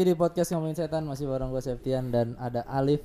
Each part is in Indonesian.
Lagi di podcast ngomongin setan masih bareng gue Septian dan ada Alif.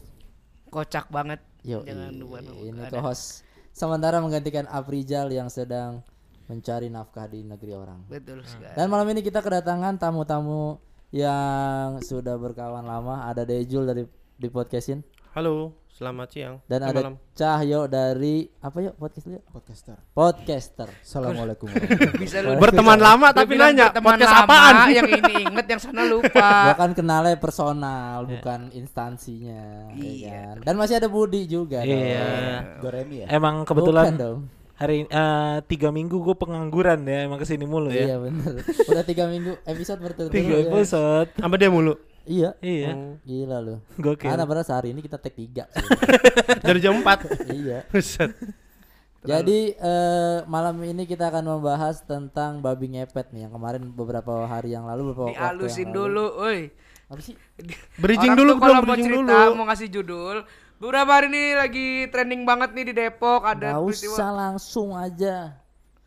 Kocak banget. Yo, Jangan lupa dong, ini co-host sementara menggantikan Afrizal yang sedang mencari nafkah di negeri orang. Betul sekali. Dan malam ini kita kedatangan tamu-tamu yang sudah berkawan lama. Ada Dejul dari di podcastin Halo, selamat siang. dan Eh, ada malam. Cahyo dari apa yuk podcast yuk? podcaster. Podcaster. Assalamuallam. Bisa lu Berteman lama tapi nanya podcast lama, apaan? Yang ini inget yang sana lupa. Gua kan kenalnya personal bukan instansinya ya Iya. kan? Dan masih ada Budi juga. Iya. Doremi ya. Emang Bukan kebetulan dong. hari eh, tiga minggu gue pengangguran ya emang ke sini mulu Iya ya. bener Udah tiga minggu episode berturut-turut Tiga ya. episode. Sama dia mulu. Iya Iya. Gila lu Gokil. Karena padahal sehari ini kita tag tiga sih. Dari jam 4. Iya Buset. Jadi eh, malam ini kita akan membahas tentang babi ngepet nih Yang kemarin beberapa hari yang lalu beberapa waktu Dialusin yang dulu, oi. Apa sih? Bridging Orang dulu kalau dong, mau cerita, dulu. mau ngasih judul. Beberapa hari ini lagi trending banget nih di Depok ada Gak peristiwa. usah langsung aja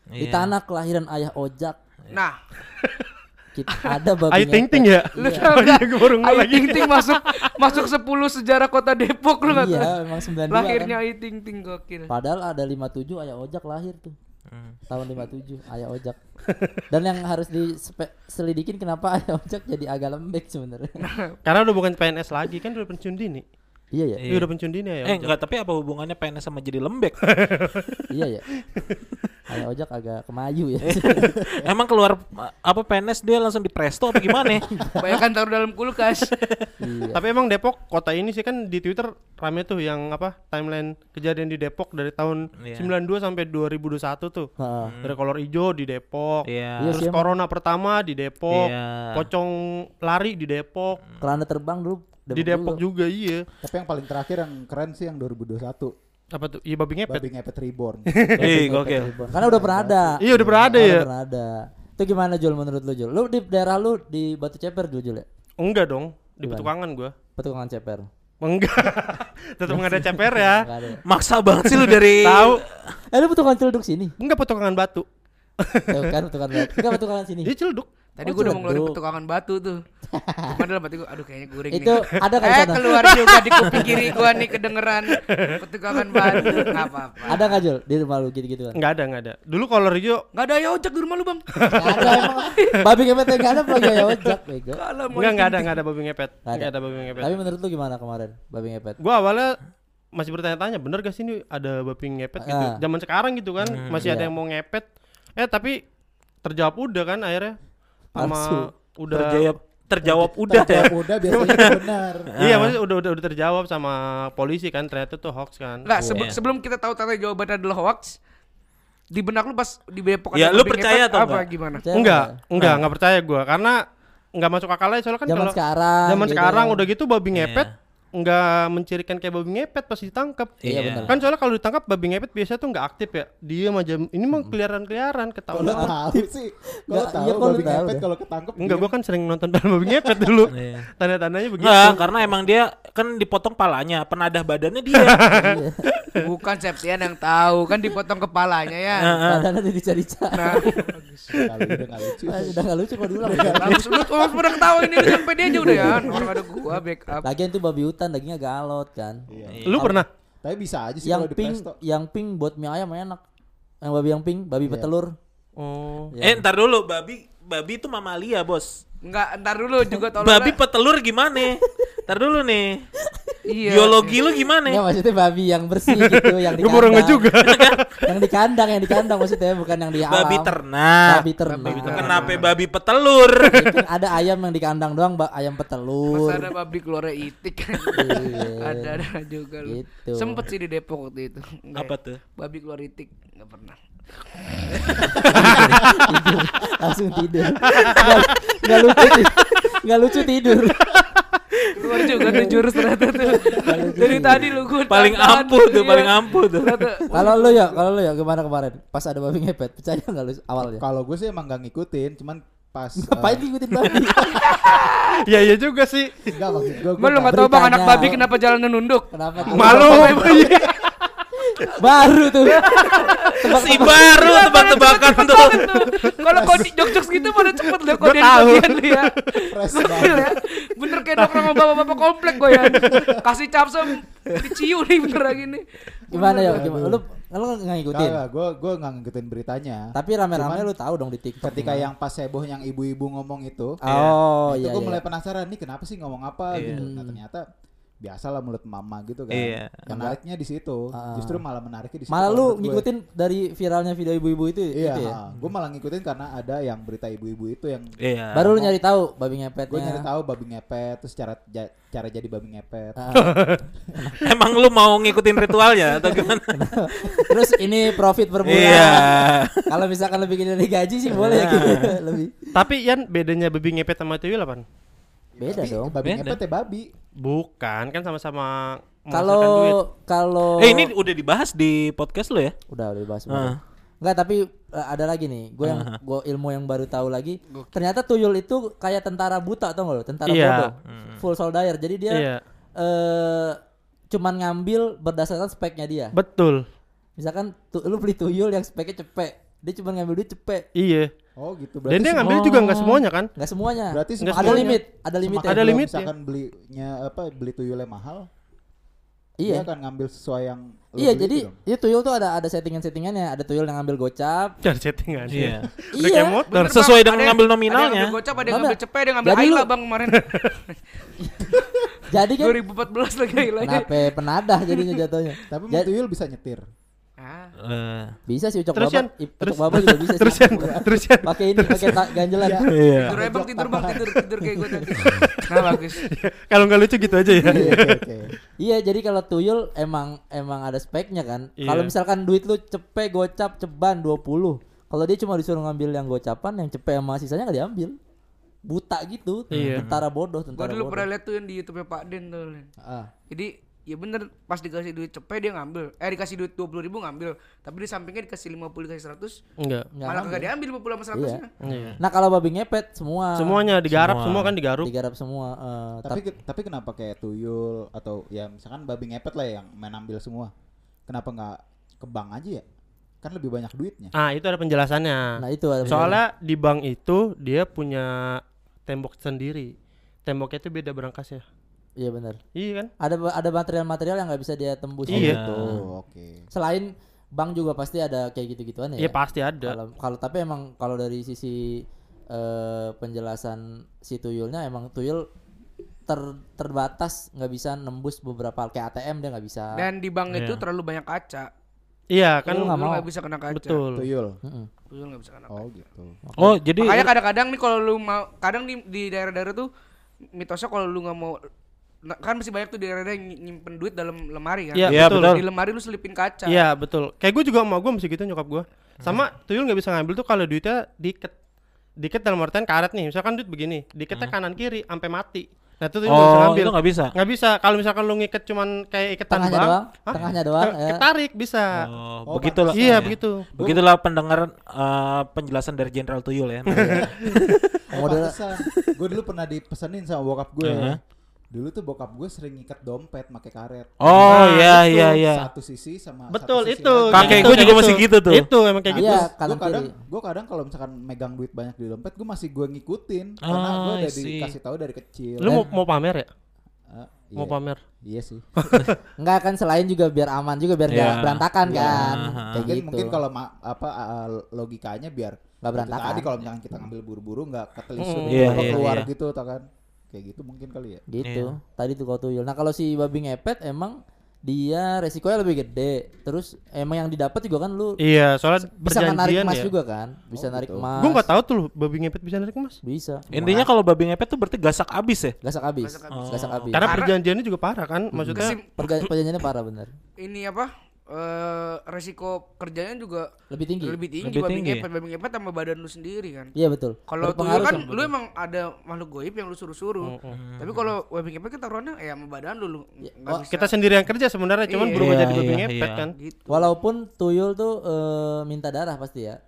Di Iya. tanah kelahiran ayah ojak Nah, kita, Ada babi Ayo ting ting ya? lu Iya. tau gak? Ayu lagi. Ting Ting masuk masuk 10 sejarah kota Depok lu nggak tahu? Iya emang 92 Lahirnya kan Ayu Ting Ting gokil. Padahal ada 57 ayah ojak lahir tuh Hmm. tahun 57 ayah ojak dan yang harus diselidikin kenapa ayah ojak jadi agak lembek sebenarnya Karena udah bukan PNS lagi kan udah pensiun dini. iya ya Iya, udah pensiun dini ya. Eh enggak, tapi apa hubungannya PNS sama jadi lembek? iya ya ayah ojak agak kemayu ya Emang keluar apa PNS dia langsung di presto apa gimana? Bayangkan taruh dalam kulkas. iya Tapi emang Depok kota ini sih kan di Twitter rame tuh yang apa timeline kejadian di Depok dari tahun Iya. 92 sampai 2021 tuh. Heeh. Dari kolor hijau di Depok. Iya. Iya Terus emang. corona pertama di Depok. Iya. Pocong lari di Depok. keranda terbang dulu di Depok juga iya. Tapi yang paling terakhir yang keren sih yang 2021. Apa tuh? Iya babi ngepet. Babi ngepet reborn. Ih, gokil. karena udah pernah ada Iya udah pernah ada ya. pernah ada itu gimana Jul menurut lu Jul lu di daerah lu di Batu Ceper dulu Jul ya Enggak dong, di Gimana? petukangan gua. petukangan Ceper Enggak. Tetap enggak ada ceper ya. Ada? Maksa banget sih lu dari Tahu? eh lu petukangan celduk sini Enggak petukangan batu. Tuh kan petukangan batu enggak petukangan sini Dia celduk. Tadi Oh, gua udah mau ngeluarin petukangan batu tuh. Cuma dalam hati gua aduh kayaknya guring itu nih. ada kan Eh sana keluar juga di kuping kiri gua nih kedengeran petukangan batu. Enggak apa-apa. ada nggak Jul di rumah lu gitu-gitu kan Enggak ada, enggak ada. Dulu kolor hijau Enggak ada ya ojek di rumah lu, Bang. Nggak ada emang babi ngepet nggak ada lagi ya ojak bego Kalau mau enggak enggak ada, enggak ada babi ngepet. Nggak ada. Enggak ada babi ngepet. tapi menurut lu gimana kemarin babi ngepet Gua awalnya masih bertanya-tanya, bener gak sih ini ada babi ngepet gitu. Ah. Zaman sekarang gitu kan, masih ada iya. yang mau ngepet. Eh tapi terjawab udah kan akhirnya. Sama udah terjawab terjawab udah ya. Terjawab udah biasanya itu benar. Iya, maksudnya udah, udah udah terjawab sama polisi kan, ternyata tuh hoax kan. Enggak, sebe- Iya. sebelum kita tahu ternyata jawabannya adalah hoax, di benak lu pas di Depok Ya, lu percaya ngepet, atau apa enggak? gimana? Percaya enggak, nggak? enggak, enggak percaya gua karena enggak masuk akal aja soalnya kan zaman kalau sekarang zaman gitu sekarang kan. udah gitu babi ngepet Iya. Nggak mencirikan kayak babi ngepet pas ditangkap. Iya, Iya. benar. Kan soalnya kalau ditangkap babi ngepet biasanya tuh nggak aktif ya. Dia aja ini mah keliaran-keliaran Kalau ketahuan. tahu sih, kalau Nggak, tahu iya, kalau babi tahu ngepet deh. kalau ketangkep Enggak, gua kan sering nonton film babi ngepet dulu. Iya. Tanda-tandanya begitu. Enggak, karena emang dia kan dipotong palanya, penadah badannya dia. Iya. Bukan Septian yang tahu, kan dipotong kepalanya ya. badannya didica-dica Nah, Kali udah nggak lucu. Ah, udah nggak lucu kalau diulang bagus lu pernah ketawa ini lu sampai dia aja udah ya. Orang ada gua backup. lagian tuh babi hutan dagingnya galot kan Iya. Lu pernah? Tapi bisa aja sih yang kalau di pink presto. yang pink buat mie ayam enak yang babi yang pink babi Iya. petelur Oh. Ya. Eh, ntar dulu, babi babi itu mamalia, Bos. Enggak, entar dulu juga tolong. Babi petelur gimana? Ntar dulu nih. Iya. Biologi lu gimana? Nggak, maksudnya babi yang bersih gitu yang di nggak juga. yang di kandang yang di kandang maksudnya bukan yang di alam Babi ternak. babi ternak Babi ternak. Kenapa babi petelur? Kan ada ayam yang di kandang doang ayam petelur Masa ada babi keluarnya itik kan. Iya. ada ada juga lu. Gitu. Sempet sih di Depok waktu itu. Enggak Apa ya? tuh? Babi keluar itik enggak pernah. tidur langsung tidur nggak lucu nggak lucu tidur Keluar juga tuh jurus ternyata tuh. Dari tadi lu gua paling ampuh tuh, iya. paling ampuh tuh. Ternyata kalau lu ya kalau lu ya gimana kemarin pas ada babi ngepet percaya nggak lu awalnya Kalau gue sih emang nggak ngikutin, cuman pas ngapain eh, ngikutin babi Iya iya juga sih. enggak maksud gue Emang lu enggak tahu Bang anak babi kenapa jalannya nunduk? kenapa Malu. Iya. Baru tuh. Si baru tebak-tebakan tuh. Kalau kau di jok gitu pada cepet loh kau tahu. lu ya. Gokil banget. ya. Bener kayak nongkrong sama bapak-bapak komplek gue ya. Kasih capsum diciu nih bener lagi nih. Gimana ya? Gimana? Lu lu nggak ngikutin? Gue gue nggak ngikutin beritanya. Tapi rame-rame lu tahu dong di TikTok. Ketika gimana. yang pas heboh yang ibu-ibu ngomong itu, Oh itu iya. gue iya. mulai penasaran nih kenapa sih ngomong apa Iya. gitu. Nah ternyata biasalah mulut mama gitu kan. Iya. Menariknya di situ. Ah. Justru malah menariknya di situ. Malah lu gue. ngikutin dari viralnya video ibu-ibu itu Iya, itu ya. gue malah ngikutin karena ada yang berita ibu-ibu itu yang Iya. Baru lu nyari tahu babi ngepetnya. gue nyari tahu babi ngepet, terus cara ja- cara jadi babi ngepet. Ah. Emang lu mau ngikutin ritualnya atau gimana? Terus ini profit per bulan. Iya. Kalau misalkan lebih gede dari gaji sih boleh Nah. gitu. lebih. Tapi Yan bedanya babi ngepet sama tuyul apa? Beda Tapi dong. Babi Beda. ngepet ya babi. Bukan, kan sama-sama. Kalau kalau Eh ini udah dibahas di podcast lu ya? udah udah dibahas. Ah. udah. Enggak, tapi eh, ada lagi nih. Gue yang gua ilmu yang baru tahu lagi. Ternyata tuyul itu kayak tentara buta tau gak lo? Tentara Iya. bodoh. Full soldier. Jadi dia Iya. eh cuman ngambil berdasarkan speknya dia. Betul. Misalkan tu, lu beli tuyul yang speknya cepet, dia cuma ngambil duit cepet. Iya. Oh gitu. Dan dia ngambil juga nggak semuanya kan? Nggak semuanya. berarti Nggak ada semuanya. limit, ada limit. semakin Ada limit ya? Misalkan belinya apa beli tuyulnya mahal, Iya. dia akan ngambil sesuai yang lo Iya, jadi itu itu tuyul tuh ada ada settingan-settingannya. Ada tuyul yang ngambil gocap. Cari settingan. Iya. Udah Iya. kayak motor. Bener, Bang. Sesuai dengan Ada yang- ngambil Ada nominalnya. yang ngambil gocap, ada yang ngambil cepet, ada yang ngambil lu- bang kemarin. Jadi kan 2014 lagi Aylanya. kenapa penadah jadinya jatuhnya. Tapi tuyul bisa nyetir. Ah. Eh, Bisa sih ucok Terus, babak. Yan, Ip- terus- Ucok babak juga bisa Terus sih. Yan, terus Yan. Pakai ini, pakai ganjelan. Iya. Iya. Tidur bang, tidur bang, tidur, tidur kayak gue tadi. Nah bagus. Kalau nggak lucu gitu aja ya. Iya, Oke oke. Iya, jadi kalau tuyul emang emang ada speknya kan. Iya. Kalau misalkan duit lu cepet gocap ceban 20. Kalau dia cuma disuruh ngambil yang gocapan, yang cepet sama sisanya nggak diambil. Buta gitu, Iya. tentara bodoh, Gue tentara dulu bodoh. pernah lihat tuh yang di YouTube Pak Den tuh. Ah. Jadi ya bener pas dikasih duit cepet dia ngambil. Eh dikasih duit 20 ribu ngambil. Tapi di sampingnya dikasih 50 dikasih 100. Enggak. Nggak malah kagak diambil 50 sama 100 nya. Iya. Nah, kalau babi ngepet semua Semuanya digarap, Semua. semua kan digaruk. digarap semua eh, Tapi ke- tapi kenapa kayak tuyul atau ya misalkan babi ngepet lah yang main ambil semua. Kenapa nggak ke bank aja ya? Kan lebih banyak duitnya. Ah, itu ada penjelasannya. Nah, itu ada Soalnya di bank itu dia punya tembok sendiri. Temboknya itu beda berangkasnya. Iya benar. Iya kan? Ada ada material-material yang nggak bisa dia tembus. Iya. gitu. Oh, oke. Selain bank juga pasti ada kayak gitu-gituan ya. Iya pasti ada. Kalau tapi emang kalau dari sisi eh, penjelasan si tuyulnya emang tuyul ter terbatas nggak bisa nembus beberapa kayak ATM dia nggak bisa. Dan di bank itu Iya. terlalu banyak kaca. Iya kan Lu nggak mau. nggak bisa kena kaca. betul. Tuyul. Mm-mm. Lu nggak bisa kena kaca. Oh gitu. Oh, jadi Makanya kadang-kadang nih kalau lu mau kadang di di daerah-daerah tuh mitosnya kalau lu nggak mau kan masih banyak tuh daerah-daerah yang ny- nyimpen duit dalam lemari kan. Iya Iya, betul. betul. Di lemari lu selipin kaca. Iya betul. Kayak gue juga mau gue masih gitu nyokap gue. Sama tuyul nggak bisa ngambil tuh kalau duitnya diket. Diket dalam artian karet nih. Misalkan duit begini, diketnya kanan kiri sampai mati. Nah itu tuyul nggak bisa Oh, ngambil. itu nggak bisa. Nggak bisa. Kalau misalkan lu ngiket cuman kayak iketan Tengahnya doang, hah? tengahnya doang, ya. Ketarik bisa. Oh, Oh, begitulah. Iya ya. begitu. Begitulah pendengar eh, penjelasan dari Jenderal Tuyul ya. Oh, Model- gue dulu pernah dipesenin sama bokap gue. Heeh. Dulu tuh bokap gue sering ngikat dompet pakai karet. Oh, Nah, iya itu. iya iya. Satu sisi sama Betul satu sisi itu. lagi. Kakek Kayak gue juga kayak masih gitu tuh. Itu emang kayak gitu. Iya, gue kadang gue kadang kalau misalkan megang duit banyak di dompet gue masih gue ngikutin karena gue Ah, udah dikasih tahu dari kecil Lu mau, mau pamer ya? Ah, Mau iya, pamer? iya sih Enggak kan selain juga biar aman juga biar Iya. nggak berantakan Iya. kan. Aha. Kayak mungkin gitu. mungkin kalau ma- apa ah, logikanya biar Nggak itu berantakan. tadi kalau misalkan kita ngambil buru-buru nggak ketelisur Mm, gitu, iya, apa iya, keluar iya. gitu tau kan kayak gitu mungkin kali ya gitu. Iya. Tadi tuh kalau tuyul. Nah, kalau si babi ngepet emang dia resikonya lebih gede. Terus emang yang didapat juga kan lu Iya, soalnya bisa perjanjian emas ya. juga kan? Bisa Oh, narik gitu. emas. Gue nggak tahu tuh babi ngepet bisa narik emas. Bisa. Intinya kalau babi ngepet tuh berarti gasak abis ya. gasak habis. Gasak habis. Gasak habis. Karena perjanjiannya juga parah kan, maksudnya. Kesim- perjanjiannya parah bener. ini apa? Eh resiko kerjanya juga Lebih tinggi. lebih tinggi Lebih tinggi. ngepet babi ngepet sama badan lu sendiri kan Iya betul. kalau tuyul kan lu emang ada makhluk goib yang lu suruh-suruh tapi kalau babi ngepet kan taruhannya ya sama badan lu lu nggak bisa Kita sendiri yang kerja sebenarnya, cuman Iya. berubah Iya, jadi babi iya, ngepet iya. kan. gitu Walaupun tuyul tuh eh, minta darah pasti ya.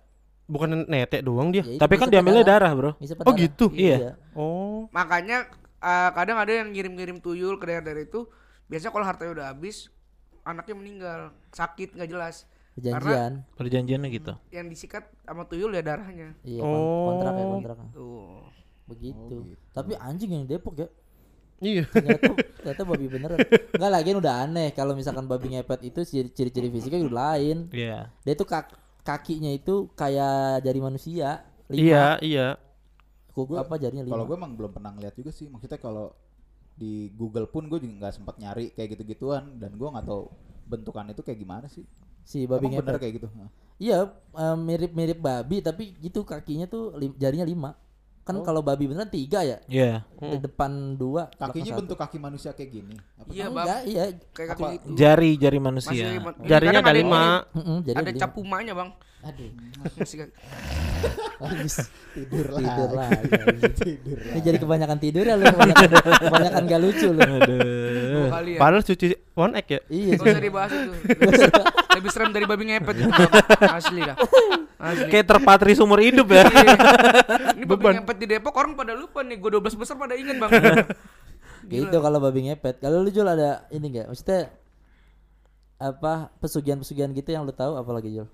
Bukan netek doang dia. Ya, Tapi kan diambilnya darah. darah, Bro. Oh gitu. Iya. Oh. makanya eh, kadang ada yang ngirim-ngirim tuyul ke daerah-daerah itu biasanya kalau hartanya udah habis anaknya meninggal sakit nggak jelas Perjanjian. Perjanjiannya gitu. yang disikat sama tuyul ya darahnya Iya, Oh. kontrak ya kontrak. tuh Begitu. Tapi anjing yang Depok ya. Iya. Ternyata ternyata babi beneran. Enggak lagi udah aneh kalau misalkan babi ngepet itu ciri- ciri-ciri fisiknya udah lain. Iya. Dia tuh kak- kakinya itu kayak jari manusia. Iya, iya. Kuk, apa jarinya lima. Kalau gue emang belum pernah ngeliat juga sih. Maksudnya kalau di Google pun gue juga nggak sempat nyari kayak gitu-gituan dan gue nggak tahu bentukan itu kayak gimana sih. si babi Emang bener ngepet. kayak gitu. Iya, eh, mirip-mirip babi tapi gitu kakinya tuh lim- jarinya lima. Kan kalau babi beneran tiga ya. Iya. Di depan dua. Kakinya bentuk kaki manusia kayak gini. Apa iya Enggak, iya. kayak kaki Apa? gitu Jari jari masih manusia. ma- ini Jarinya ada ada lima. Ada lima. capumanya bang Aduh. Habis tidur lah. tidur lagi. anjing. tidur lah. Ini jadi kebanyakan tidur ya lu, kebanyakan, kebanyakan gak lucu lu. Aduh. kali ya Padahal cuci one egg ya. Iya, Gak usah dibahas itu lebih, lebih serem dari babi ngepet itu asli dah asli Kayak terpatri seumur hidup ya. Iya. Ini babi ngepet di Depok orang pada lupa nih. Gue 12 besar pada inget bang. gitu kalau babi ngepet. Kalau lu Jul ada ini enggak? Maksudnya apa pesugihan-pesugihan gitu yang lu tahu apalagi Jul?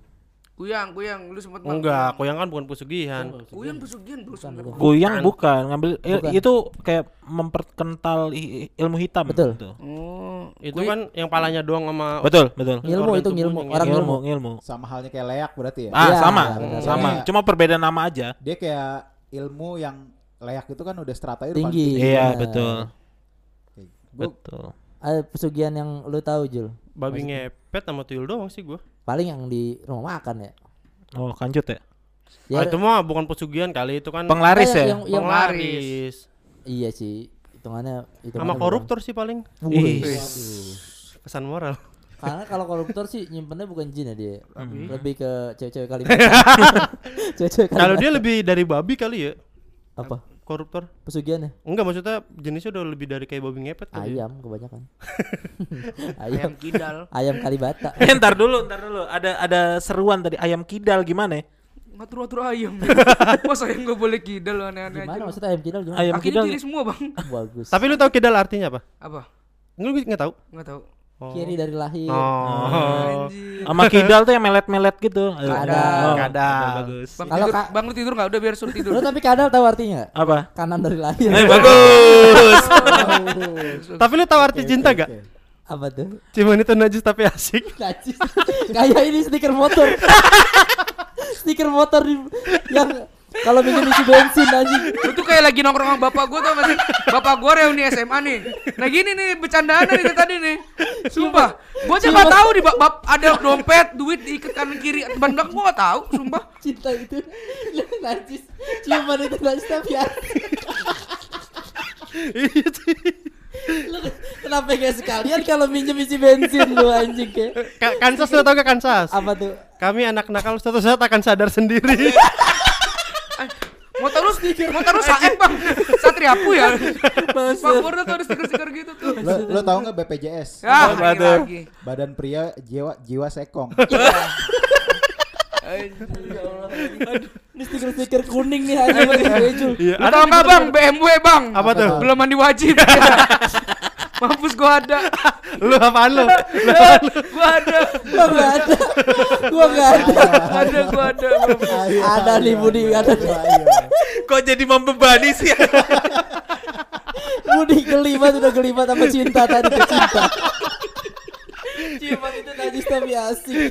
Kuyang, kuyang. Lu sempet Enggak, koyang kan bukan pesugihan. Kuyang pesugihan bro sebenarnya. Goyang bukan ngambil il- Bukan. itu kayak memperkental ilmu hitam. Betul. Gitu. Oh, Itu kan yang palanya doang sama Betul, betul. Organ itu ngilmu, tubuhnya, orang ilmu, ngilmu. ilmu. Sama halnya kayak leak berarti ya. Ah, Iya, sama, benar. sama. Iya. Cuma perbedaan nama aja. Dia kayak ilmu yang leak itu kan udah strata itu Tinggi. Iya, benar. betul. Betul. Ada pesugihan yang lu tahu Jul? babi ngepet sama tuyul doang sih gua. Paling yang di rumah makan ya. Oh, kancut ya? Ya, Ah, itu mah bukan pesugihan kali itu kan Penglaris Kayak ya? yang- yang- penglaris. iya sih. Hitungannya itu Sama koruptor sih paling. Ih. Pesan moral. Karena kalau koruptor sih nyimpennya bukan jin ya dia. Lebih ke cewek-cewek Kalimantan. cewek-cewek Kalau dia lebih dari babi kali ya, apa? Koruptor. Pesugihannya? Enggak maksudnya jenisnya udah lebih dari kayak babi ngepet ya. Ayam kebanyakan. ayam ayam kidal. ayam Kalibata. Eh, ntar dulu, ntar dulu. Ada ada seruan tadi ayam kidal gimana ya? Ngatur-ngatur ayam. Masa ayam gak boleh kidal aneh-aneh aja. Gimana maksudnya ayam kidal gimana? Ayam kidal. kiri semua bang. Bagus. Tapi lu tahu kidal artinya apa? Apa? Lu nggak tahu? Nggak tahu. Oh. Kiri dari lahir. Oh. Anjir. Sama kidal tuh yang melet-melet gitu. Kadal. Oh, Kadal. Bagus. Bang, Kalau tidur, Kak- bang lu tidur nggak? Udah biar suruh tidur. Lu tapi kadal tahu artinya? Apa? Kanan dari lahir. Eh, bagus. Tapi lu tahu arti cinta gak? Apa tuh? Cuman itu najis tapi asik. Najis. Kayak ini stiker motor. stiker motor di, yang kalau minum isi bensin anjing. Lu tuh kayak lagi nongkrong sama bapak gua tuh masih bapak gua reuni SMA nih. Nah gini nih bercandaan nih tadi nih. Sumpah, gua aja nggak tahu di bap, bap- ada dompet, duit diikat kanan kiri ban belakang gua nggak tahu, sumpah. Cinta itu najis. Ciuman itu najis tapi asik. Iya. Lu kenapa gak sekalian kalau minjem isi bensin lu anjing kayak Ka- Kansas lu tau gak Kansas? apa tuh? Kami anak nakal suatu saat akan sadar sendiri. Motor lu motor lu saep bang, satriapu ya. Bang Bordo tuh ada stiker-stiker gitu tuh. Lo, lo tau nggak BPJS? Ya, Apa lagi tuh? lagi. Badan pria jiwa jiwa sekong. Ini stiker-stiker kuning nih Bejul. Iya, Lu tau nggak bang BMW bang? Apa tuh? Belum mandi wajib. Mampus gua ada. Lu apaan lu? gua ada. Gua gak ada. Gua gak ada. Ada gua ada. Ayo, Ada nih Budi, ada. Kok jadi membebani sih? Budi gelibat udah gelibat sama cinta tadi ke cinta. Ciuman itu najis tapi asik.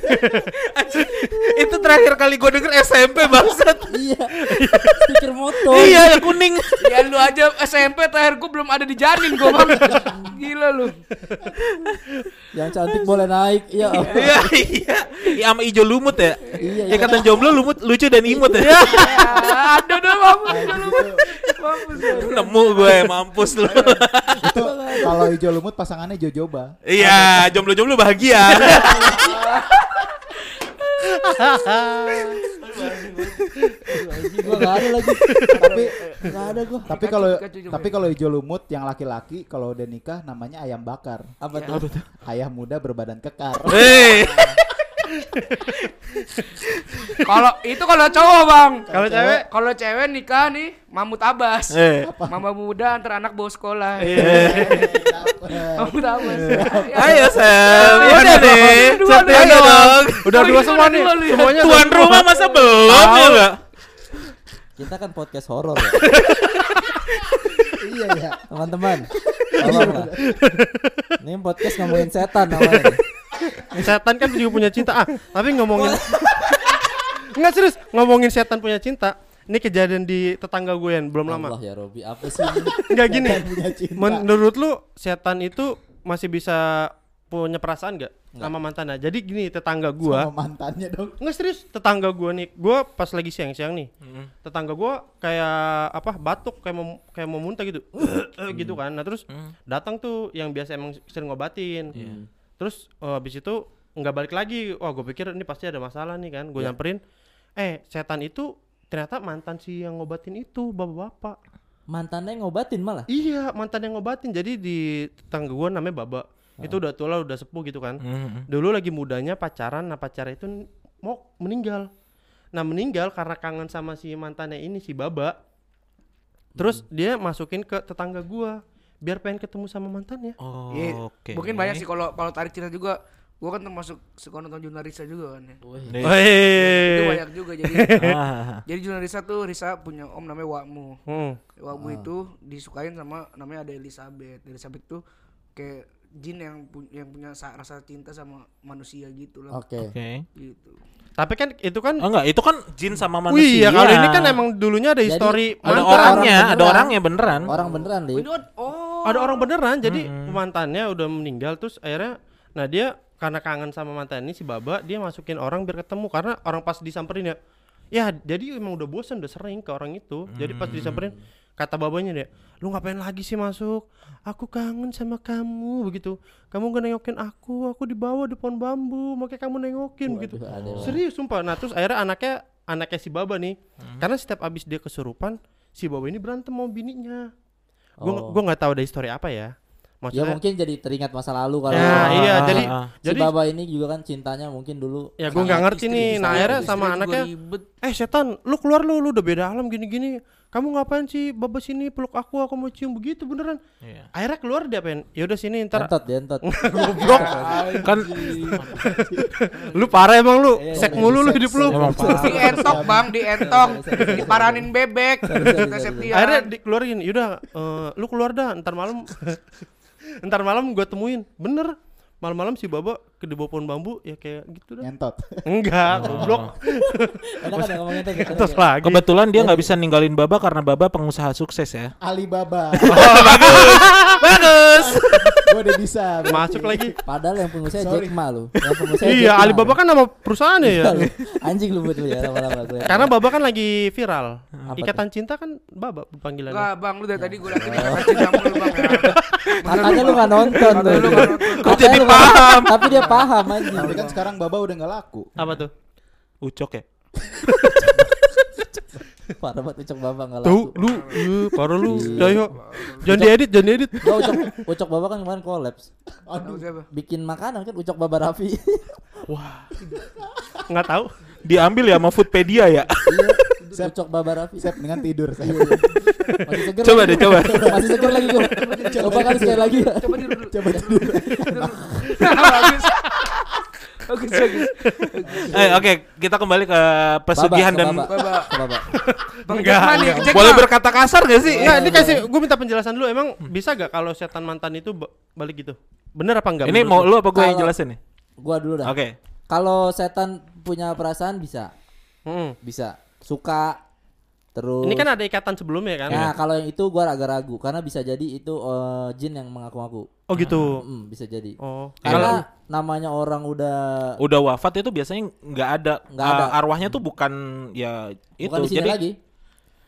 itu terakhir kali gue denger SMP bangsat. Iya. Stiker motor. iya, yang kuning. Ya lu aja SMP terakhir gua belum ada di janin gua bang. Gila lu. Yang cantik boleh naik. Ya. Iya, iya. Iya sama ijo lumut ya. Iya, Ya iya. kata jomblo lumut lucu dan imut ya. Ya, ada dah mampus lu. Mampus. Nemu gue mampus lu. Itu kalau hijau lumut pasangannya jojoba. Iya, jomblo-jomblo bahagia. Gua gak ada lagi. tapi Gak ada gua. tapi kalau tapi kalau hijau lumut yang laki-laki kalau udah nikah namanya ayam bakar. Apa tuh? Ayah muda berbadan kekar. Kalau itu kalau cowok bang. Kalau cewek? Kalau cewek nikah nih Mamut Abbas. Eh. Mama muda antar anak bawa sekolah. Iya. Mahmud Abbas. Ayo Sam, udah deh. Dua, dua, Ayo dua. dong. Udah Oh, dua iya, semua udah nih. Semuanya Tuan rumah masa belum ya enggak? Kita kan podcast horor ya. iya ya. Teman-teman. Ini podcast ngomongin setan namanya. Setan kan juga punya cinta. Ah, tapi ngomongin Enggak serius, ngomongin setan punya cinta. Ini kejadian di tetangga gue yang belum lama. Allah ya Robi, apa sih ini? Enggak gini. Menurut lu setan itu masih bisa punya perasaan nggak sama mantannya? Jadi gini tetangga gua, Sama mantannya dong. nggak serius tetangga gua nih, gua pas lagi siang-siang nih, tetangga gua kayak apa batuk kayak mau kayak mau muntah gitu, gitu kan. Nah terus datang tuh yang biasa emang sering ngobatin, terus eh, habis itu nggak balik lagi, wah gue pikir ini pasti ada masalah nih kan, gue nyamperin, eh setan itu ternyata mantan si yang ngobatin itu bapak-bapak. Mantannya ngobatin malah. Iya, mantan yang ngobatin. Jadi di tetangga gua namanya Baba. Itu udah tua lah, udah sepuh gitu kan. Dulu lagi mudanya pacaran, nah pacarnya itu mau meninggal. Nah, meninggal karena kangen sama si mantannya ini si Baba. Terus dia masukin ke tetangga gua biar pengen ketemu sama mantannya. Oh, Iya, oke. Mungkin banyak sih kalau kalau tarik cerita juga. Gua kan termasuk suka nonton Junarisa juga kan ya. Nih. Itu banyak juga jadi. Ah, jadi Junarisa tuh Risa punya om namanya Wakmu. Hmm. Wakmu itu disukain sama namanya ada Elizabeth. Elizabeth tuh kayak jin yang pu- yang punya sa- rasa cinta sama manusia gitu lah. Oke. Oke. Gitu. Tapi kan itu kan Oh enggak, itu kan jin sama Wih, manusia. iya kalau ini kan emang dulunya ada histori ada orangnya, Orang ada beneran. orangnya beneran. Orang beneran, Lip. Itu oh. Ada orang beneran jadi mantannya udah meninggal terus akhirnya nah dia karena kangen sama mantan ini si baba dia masukin orang biar ketemu karena orang pas disamperin ya ya jadi emang udah bosan udah sering ke orang itu. Jadi pas disamperin kata babanya dia lu ngapain lagi sih masuk? Aku kangen sama kamu begitu. Kamu gak nengokin aku aku di bawah di pohon bambu makanya kamu nengokin begitu serius sumpah. Nah terus akhirnya anaknya anaknya si baba nih karena setiap abis dia kesurupan si baba ini berantem mau bininya gue Oh. gue nggak tahu ada histori apa ya Ya maksudnya mungkin jadi teringat masa lalu kalau Ya, iya, Ah, jadi ah, si jadi Baba ini juga kan cintanya mungkin dulu ya gue nggak ngerti nih. Nah, akhirnya sama anaknya, ribet. eh setan, lu keluar lu, lu udah beda alam gini-gini. Kamu ngapain sih baba sini peluk aku, aku mau cium. Begitu beneran. Iya. Akhirnya keluar dia pengen, ya udah sini ntar. Entot dia entot. goblok. Kan lu parah emang lu, Iya, sek iya, mulu lu seks, hidup lu. di entok bang di entok. diparanin bebek. Akhirnya dikeluarin, yaudah eh, lu keluar dah, ntar malam. Ntar malam gue temuin. Bener, malam-malam si baba ke di bawah pohon bambu ya kayak gitu dah. Ngentot. Enggak, goblok. Enak kan ya ngomongin entot. Terus lagi. Kebetulan dia nggak bisa ninggalin Baba karena Baba pengusaha sukses ya. Alibaba. Bagus. Gue udah bisa. berarti. Masuk lagi. Padahal yang pengusaha Sorry. Jack Ma lu. Yang pengusaha Iya, Alibaba lu. kan nama perusahaannya ya. Anjing lu buat lu ya lama-lama gue. Karena Baba kan lagi viral. Apa Ikatan cinta kan Baba panggilannya. Enggak bang lu dari tadi gue liatin kata cinta mulu bang ya Katanya lu nggak nonton tuh. lu nonton. Kok jadi lu nggak- paham? Tapi dia paham anjing. Tapi kan sekarang Baba udah nggak laku. Apa tuh? Ucok ya. Parah banget ucok baba nggak Tuh, laku. lu, lu, parah lu. Iya. Ya, yuk. Jangan diedit, jangan diedit. Gua ucok ucok baba kan kemarin kolaps. Aduh siapa Bikin makanan kan ucok baba Raffi. Enggak tahu. Diambil ya sama Foodpedia ya. Sep, ucok baba Raffi. sep dengan tidur. Sep. Masih seger Coba lagi deh, coba. Masih seger lagi gua. Coba kali sekali lagi ya. coba tidur dulu Coba tidur. bagus bagus bagus Eh oke, kita kembali ke pesugihan dan baba. Baba. Bang Jackman boleh berkata kasar gak sih? Enggak, ini kasih gue minta penjelasan dulu. Emang bisa gak kalau setan mantan itu ba- balik gitu? Bener apa enggak? Ini mau lu apa gue yang jelasin nih? Gua dulu dah. Oke. Kalau setan punya perasaan bisa, Hmm. bisa. Suka terus Ini kan ada ikatan sebelumnya kan? Nah, kalau yang itu gua agak ragu karena bisa jadi itu eh, jin yang mengaku-ngaku. Oh gitu. Mm, bisa jadi. Oh. Karena namanya orang udah Udah wafat itu biasanya nggak ada, Nggak uh, ada. arwahnya tuh bukan ya itu. bukan di sini Jadi lagi.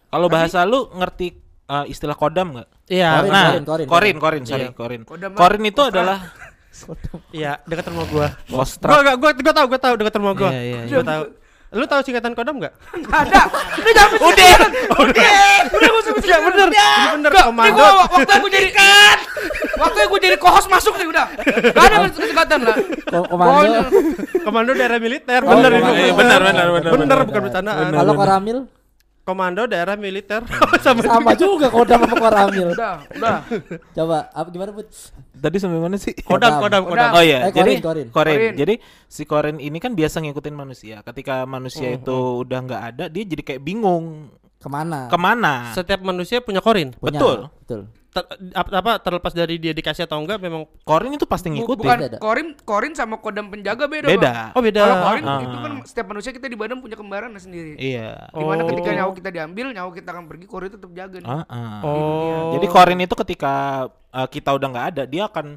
kalau bahasa lu ngerti uh, istilah kodam nggak? Iya, Korin, nah, korin, korin, korin, korin, sorry, Iya. korin. Kodam Korin itu Kostra. adalah iya, dekat rumah gua. kostra. Gua gua gua, gua tahu, gua tahu dekat rumah gua. Iya, iya, Gua tahu. Lu tahu singkatan kodam enggak? Nggak ada ini jangan udah udah udah gue sebut Enggak bener. Bener komando. waktu gue jadi kan waktu gue jadi kohos masuk nih udah Gak ada kesempatan lah Ko- komando. Komando daerah militer. Oh, Bener itu. Iya, benar, benar, benar, Bener benar. bukan bercandaan. Kalau koramil komando daerah militer Hmm. sama Sama juga kodam sama koramil. Udah, udah. Coba apa gimana Put? Tadi sampai mana sih? kodam kodam kodam. Oh iya, Eh, jadi Korin, Korin. Korin. Jadi si Korin ini kan biasa ngikutin manusia. Ketika manusia itu udah nggak ada, dia jadi kayak bingung Ke mana? ke mana. Setiap manusia punya korin. Punya. betul. Betul. Ter- ap- apa terlepas dari dia dikasih atau enggak memang Korin itu pasti ngikutin. Bukan Beda. Korin, Korin sama kodam penjaga beda. Beda. Bang. Oh beda. Kalau Korin Ah. itu kan setiap manusia kita di badan punya kembaran sendiri. Iya. Di mana Oh. ketika nyawa kita diambil, nyawa kita akan pergi, Korin tetap jaga nih. Ah, ah. Oh. Jadi Korin itu ketika uh, kita udah nggak ada, dia akan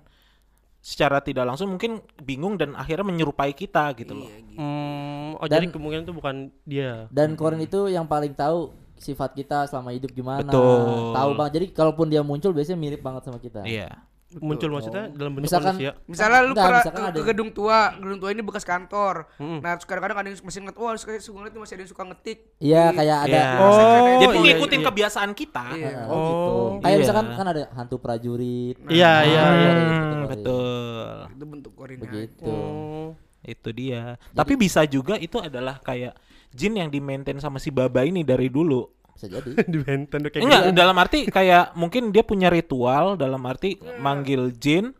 secara tidak langsung mungkin bingung dan akhirnya menyerupai kita gitu loh. Iya, gitu. Hmm, oh Dan- jadi kemungkinan itu bukan dia. Dan Korin itu yang paling tahu sifat kita selama hidup gimana. Betul. Tahu bang. Jadi kalaupun dia muncul biasanya mirip banget sama kita. Iya. Muncul maksudnya dalam bentuk Misalkan- manusia. Misalnya lu Enggak, pernah misalkan ke, ada ke gedung tua, gedung tua ini bekas kantor. Mm. Nah, kadang-kadang ada yang masih ngeliat, wah suka suka tuh masih ada yang suka ngetik. Iya kayak ada. Iya. Oh, Jadi iya, ngikutin iya. kebiasaan kita. Iya. Eh, Oh, gitu. Oh, Kayak iya. misalkan kan ada hantu prajurit. Iya, Nah, iya, Korin, iya. gitu, Hmm, Korin. betul. Itu bentuk Korin. Begitu. Oh. Itu dia. Tapi bisa juga itu adalah kayak jin yang di maintain sama si Baba ini dari dulu. Bisa jadi. di Benten kayak Enggak, gitu. dalam arti kayak mungkin dia punya ritual dalam arti manggil jin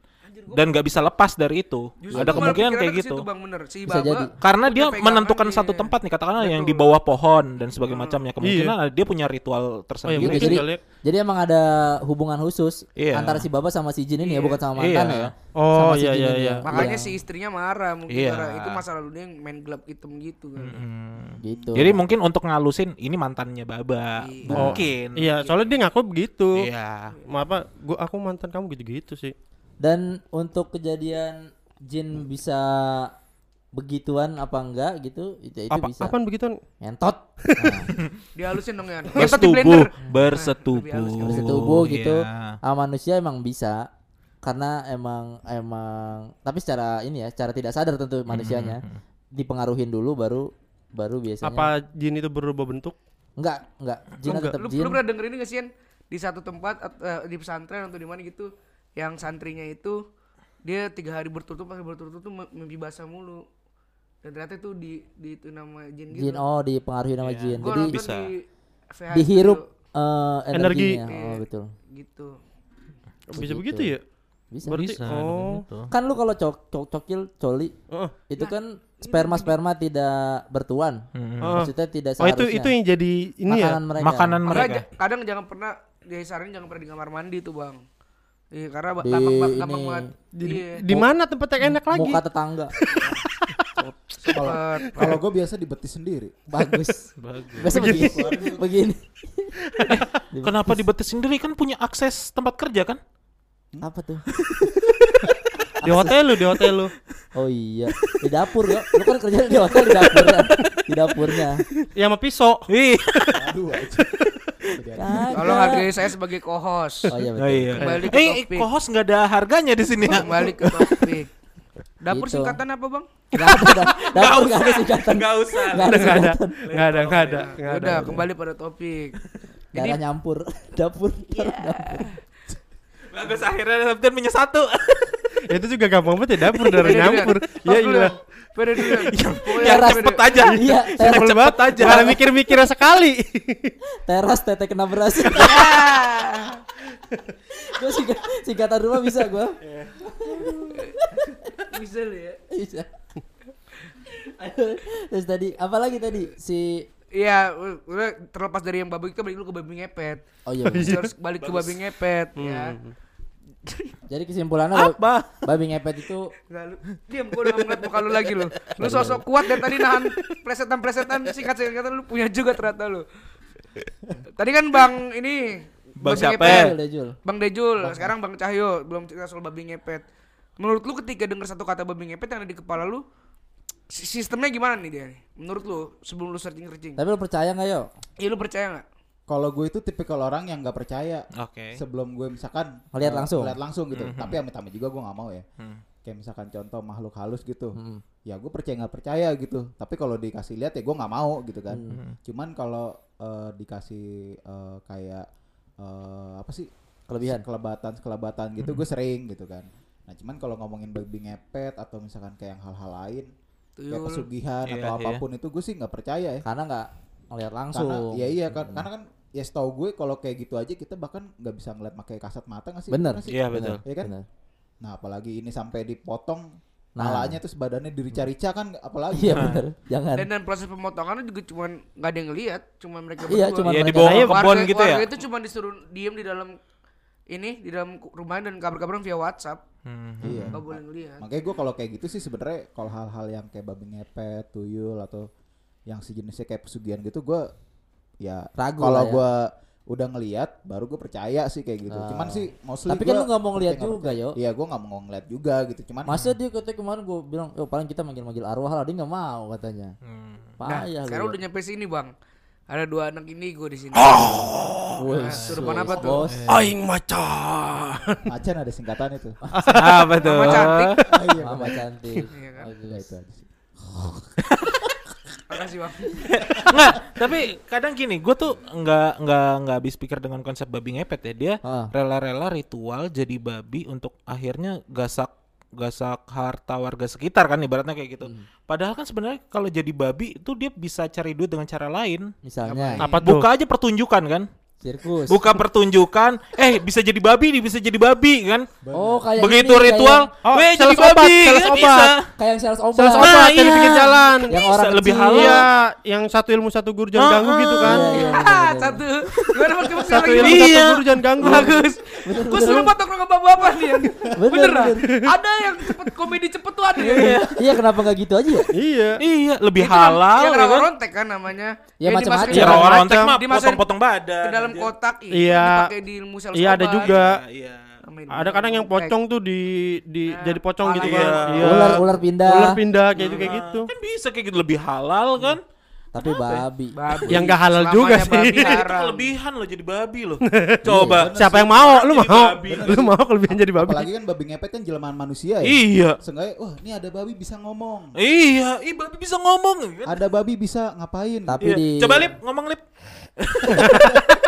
dan nggak bisa lepas dari itu. Justru Ada kemungkinan kayak gitu. situ, Bang, bener. Si Bisa Baba jadi. Karena dia menentukan nih. satu tempat nih katakanlah yang di bawah pohon dan sebagainya macamnya. Kemungkinan Iya. dia punya ritual Oh, ya, tersendiri. Gitu, mungkin jadi, kali ya. jadi emang ada hubungan khusus Iya. antara si Baba sama si Jin ini ya, Iya. bukan sama mantan Iya. ya. Oh, Sama si iya, Jin iya, iya. ya. Makanya Iya. si istrinya marah mungkin Iya. karena itu masa lalu dia yang main gelap hitam gitu kan. Hmm. gitu. Jadi mungkin untuk ngalusin ini mantannya Baba. Iya. Mungkin. Iya, soalnya dia ngaku begitu. Iya. Maaf, apa? Gua aku mantan kamu gitu-gitu sih. Dan untuk kejadian Jin bisa begituan apa enggak gitu itu, itu Apa bisa apaan begituan? ngentot nah, Dihalusin dong ya. Bersetubuh, blender. bersetubuh. Bersetubuh gitu Iya. sama manusia emang bisa karena emang emang tapi secara ini ya secara tidak sadar tentu manusianya dipengaruhin dulu baru baru biasanya Apa jin itu berubah bentuk? enggak enggak jin enggak. tetap Lu, jin lu pernah denger ini gak sih di satu tempat at- eh, di pesantren atau di mana gitu yang santrinya itu dia tiga hari bertutup pakai bertutup tuh mim- mimpi basah mulu dan ternyata itu di di itu nama jin gitu jin oh dipengaruhi sama jin Gua jadi bisa. di VHS dihirup gitu, eh, Energi. energinya oh Iya. betul gitu Bisa Begitu. begitu ya? bisa Berarti Bisa, oh. gitu. kan lu kalau cok, cok cokil coli Heeh. itu kan sperma sperma tidak bertuan Hmm. Oh. maksudnya tidak Oh, itu seharusnya itu yang jadi ini ya. makanan mereka Makanan mereka. kadang jangan pernah disaranin jangan pernah di kamar mandi tuh bang Iya, karena Di gampang, ini. banget. Di, Iya. di mana tempat yang enak lagi? muka tetangga Kalau gue biasa di betis sendiri. bagus Bagus. biasa begini begini Kenapa di betis sendiri kan punya akses tempat kerja kan? apa tuh Di hotel lu, di hotel lu. oh iya di dapur ya lu kan kerja di hotel di dapurnya di dapurnya Ya sama pisau. Ih. Aduh aja. Tolong hargai saya sebagai co-host. oh iya Oh betul iya. Kembali ke Eh, topik. kohos nggak ada harganya di sini ya. Kembali ke topik. Dapur Gitu. singkatan apa bang? Nggak ada dah. dapur nggak ada singkatan Nggak usah. nggak ada Enggak ada. Enggak ada, enggak ada. Ya Enggak ada. udah kembali pada topik. Jadi darah nyampur dapur Iya. Bagus akhirnya Sabtian punya satu. Itu juga gampang banget ya dapur dulu, nyampur. Ya dulu, iya. Beda dulu. Beda. cepet aja. iya teras, banget aja. Malah mikir-mikirnya sekali. teras tete kena beras gue singkat, singkatan rumah bisa gue Bisa lu ya. bisa terus tadi apa lagi tadi si Iya, terlepas dari yang babi kita balik dulu ke babi ngepet. oh iya harus balik ke babi ngepet ya. Jadi kesimpulannya bab- Apa? babi ngepet itu Enggak lu. Diam gua udah ngeliat muka lu lagi lu. Lu sosok kuat dari tadi nahan plesetan-plesetan singkat-singkatan lu punya juga ternyata lu. Tadi kan Bang ini Bang babi siapa? ngepet. Jul, Jul. Bang Dejul, sekarang Bang Cahyo belum cerita soal babi ngepet. Menurut lu ketika dengar satu kata babi ngepet yang ada di kepala lu, si- sistemnya gimana nih dia? Menurut lu sebelum lu searching-searching. tapi lu percaya nggak yo Iya lu percaya nggak? Kalau gue itu tipikal orang yang nggak percaya Oke. sebelum gue misalkan Ngeliat eh, langsung. ngeliat langsung gitu. Tapi amit-amit juga gue nggak mau ya. Hmm. Kayak misalkan contoh makhluk halus gitu. Hmm. Ya gue percaya nggak percaya gitu. Tapi kalau dikasih lihat ya gue nggak mau gitu kan. Hmm. Cuman kalau eh, dikasih eh, kayak eh, apa sih Kelebihan. kelebatan kelebatan gitu gue sering gitu kan. Nah cuman kalau ngomongin babi ngepet atau misalkan kayak yang hal-hal lain kayak Tuyul. pesugihan Iya, atau iya. apa pun itu gue sih nggak percaya ya. karena nggak ngeliat Karena langsung. ya iya kan karena kan ya setahu gue kalau kayak gitu aja kita bahkan nggak bisa ngeliat pakai kasat mata nggak sih? Bener. sih? Iya, betul. Iya kan? Bener. Nah, apalagi ini sampai dipotong Nah. Malanya terus badannya dirica-rica kan apalagi. Iya bener. Jangan. Dan dan proses pemotongannya juga cuman nggak ada yang ngeliat, cuma mereka Iya, berdua. cuman Iya, mereka dibawa ke warga, gitu ya. itu cuma disuruh diem di dalam ini di dalam rumah dan kabar-kabaran via WhatsApp. Hmm. Iya. Nggak boleh ngeliat. Makanya gue kalau kayak gitu sih sebenarnya kalau hal-hal yang kayak babi ngepet, tuyul atau yang sejenisnya kayak pesugihan gitu gue ya Ragu kalau ya. gue udah ngeliat baru gue percaya sih kayak gitu. Ah. Cuman sih mostly Tapi kan lu nggak mau ngeliat nggak juga, yo. Iya, gue nggak mau ngeliat juga gitu. Cuman Masa dia katanya kemarin gue bilang, oh paling kita manggil-manggil arwah lah, dia nggak mau katanya. Hmm. Nah, Payah sekarang lu. udah nyampe sini bang. Ada dua anak ini gue di sini. Wih, Nah, surupan apa tuh? bos. Aing macan. macan ada singkatan itu. Apa tuh? Mama cantik. Mama cantik. Iya kan? Udah itu aja sih. Makasih bang. Nggak, tapi kadang gini, gue tuh nggak nggak nggak habis pikir dengan konsep babi ngepet ya. Dia Ah. rela-rela ritual jadi babi untuk akhirnya gasak gasak harta warga sekitar kan ibaratnya kayak gitu. Padahal kan sebenarnya kalau jadi babi itu dia bisa cari duit dengan cara lain. Misalnya Apa tuh? Buka aja pertunjukan kan. Sirkus. Buka pertunjukan, eh bisa jadi babi, nih bisa jadi babi kan. Oh, kayak Begitu ini, ritual, Oh, weh jadi obat, babi, sales kan obat. bisa. Kayak, kayak yang sales obat. Sales Nah, obat di iya. pinggir jalan. Yang Bisa, orang lebih halal. Iya, yang satu ilmu satu guru jangan Ah, ganggu gitu ah. kan. Iya, iya, bener, bener. Satu. Gimana pakai pakai Satu ilmu Iya. satu guru jangan ganggu. Bagus. Gue suruh patok sama bapak-bapak nih. Bener. Ada yang cepet komedi cepet tuh ada. ya. Iya, kenapa nggak gitu aja ya? Iya. Iya, lebih nam- halal Yang ya kan. rontek kan namanya. Ya, macam-macam. Ya ke rontek mah potong-potong badan. Ke dalam anjir. kotak ini Iya. dipakai di ilmu sales Iya, ada juga. Iya. Ini. Ada kadang yang pocong tuh di di Nah, jadi pocong gitu kan. Iya. Ular ular pindah. Ular pindah kayak gitu kayak gitu. Kan bisa kayak gitu lebih halal kan. Tapi babi. Babi. Yang nggak halal Selamanya juga sih. Itu kelebihan loh jadi babi loh. Coba. Siapa yang mau? Lu mau? Lu mau kelebihan jadi babi? Apalagi kan babi ngepet kan jelmaan manusia ya. Iya. Seenggaknya, wah ini ada babi bisa ngomong. Iya, ih babi bisa ngomong. Ada babi bisa ngapain? Tapi Iya. di Coba lip ngomong lip.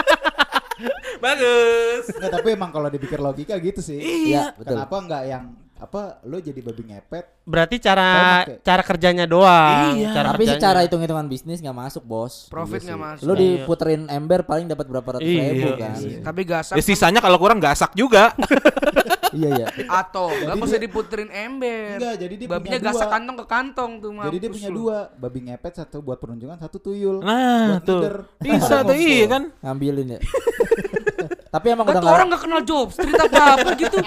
Bagus. Nggak, tapi emang kalau dipikir logika gitu sih. Iya, betul. Kenapa nggak yang apa lo jadi babi ngepet? Berarti cara cara kerjanya doang. Iya. Cara Tapi kerjanya. secara hitung-hitungan bisnis nggak masuk, Bos. Profit Iya nggak masuk. Lu diputerin ember paling dapat berapa ratus Iya, ribu iya, kan? iya. Tapi gasak Ya sisanya kalau kurang gasak juga. iya iya. atau nggak Jadi usah dia- diputerin ember. Enggak, jadi dia Babinya punya gasak dua. kantong ke kantong tuh Jadi dia punya lu. dua, babi ngepet satu buat perunjungan, satu tuyul. Nah, Buat tuh. ngider. Bisa tuh iya kan. Ngambilin ya. Tapi emang Kan udah orang nggak kenal job, street apa apa gitu.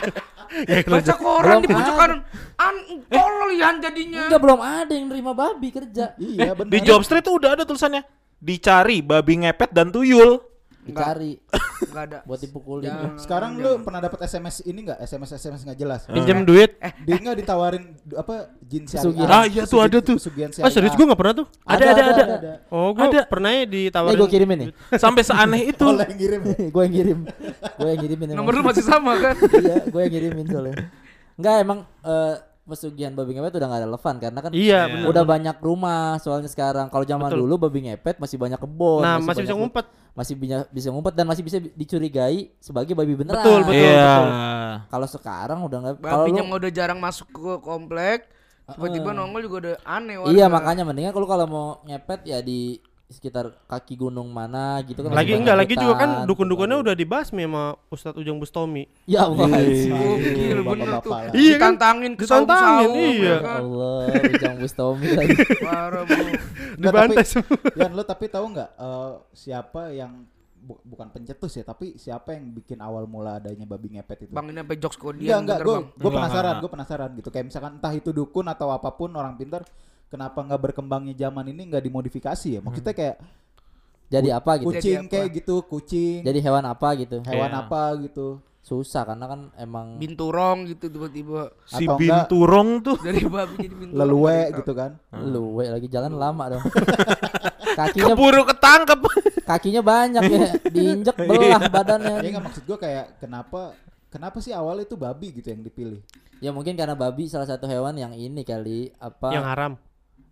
Baca koran di pojok kanan. An tolol ya jadinya. Enggak belum ada yang nerima babi kerja. Iya, benar. Di Job Street tuh udah ada tulisannya. Dicari babi ngepet dan tuyul. Dicari Enggak ada. buat dipukulin. Jangan. Sekarang lu pernah dapat SMS ini enggak? SMS SMS enggak jelas. Pinjam duit. Dia enggak ditawarin apa jin Pesugihan. Ah, iya tuh, ada tuh. Pesugihan Ah serius gue gak pernah tuh. Ada ada ada. Oh gue Ada. pernah ya Nih ditawarin. gue kirimin nih. Sampai seaneh itu. Oleh yang ngirim ya. gue yang kirim. Gue yang kirimin. Nomor lu masih sama kan? iya, gue yang kirimin soalnya. Enggak emang eh, pesugihan babi ngepet udah gak relevan karena kan Iya benar. udah banyak rumah soalnya sekarang. Kalau zaman Betul. dulu babi ngepet masih banyak kebun. Nah masih bisa banyak- ngumpet. Masih bisa bisa ngumpet dan masih bisa dicurigai sebagai babi beneran. Betul, betul. Iya. Kalau sekarang udah nggak kalau Babinya lu- udah jarang masuk ke komplek, tiba-tiba nongol juga udah aneh warga. Iya makanya mendingan kalau kalau mau ngepet ya di sekitar kaki gunung mana gitu kan. Lagi enggak lagi juga kan dukun-dukunnya udah dibasmi sama Ustadz Ujang Bustomi. Ya Allah. Oh, gila bener tuh. Iya kan? Ditantangin ke Ditantangin, iya. ya kan? Allah, Ujang Bustomi lagi. Parah. Dibantai tapi- semua. Yan lo tapi tahu nggak eh, siapa yang bu- bukan pencetus ya, tapi siapa yang bikin awal mula adanya babi ngepet itu? Bang ini sampai jokes Enggak, kodian enggak, gue gue penasaran, gue penasaran gitu. Kayak misalkan entah itu dukun atau apa pun orang pintar, kenapa nggak berkembangnya zaman ini nggak dimodifikasi ya? Maksudnya kayak Jadi apa gitu? kucing apa? kayak gitu, kucing, Jadi hewan apa gitu? hewan Iya. apa gitu. Susah karena kan emang Binturong gitu tiba-tiba Si Atau enggak- binturong tuh. dari babi jadi binturong. Leluwe gitu kan. lu we, lagi jalan lama dong. kakinya Keburu ketangkep. kakinya banyak ya, diinjek belah badannya. Ya nggak maksud gue kayak kenapa kenapa sih awal itu babi gitu yang dipilih? Ya mungkin karena babi salah satu hewan yang ini kali apa Yang haram.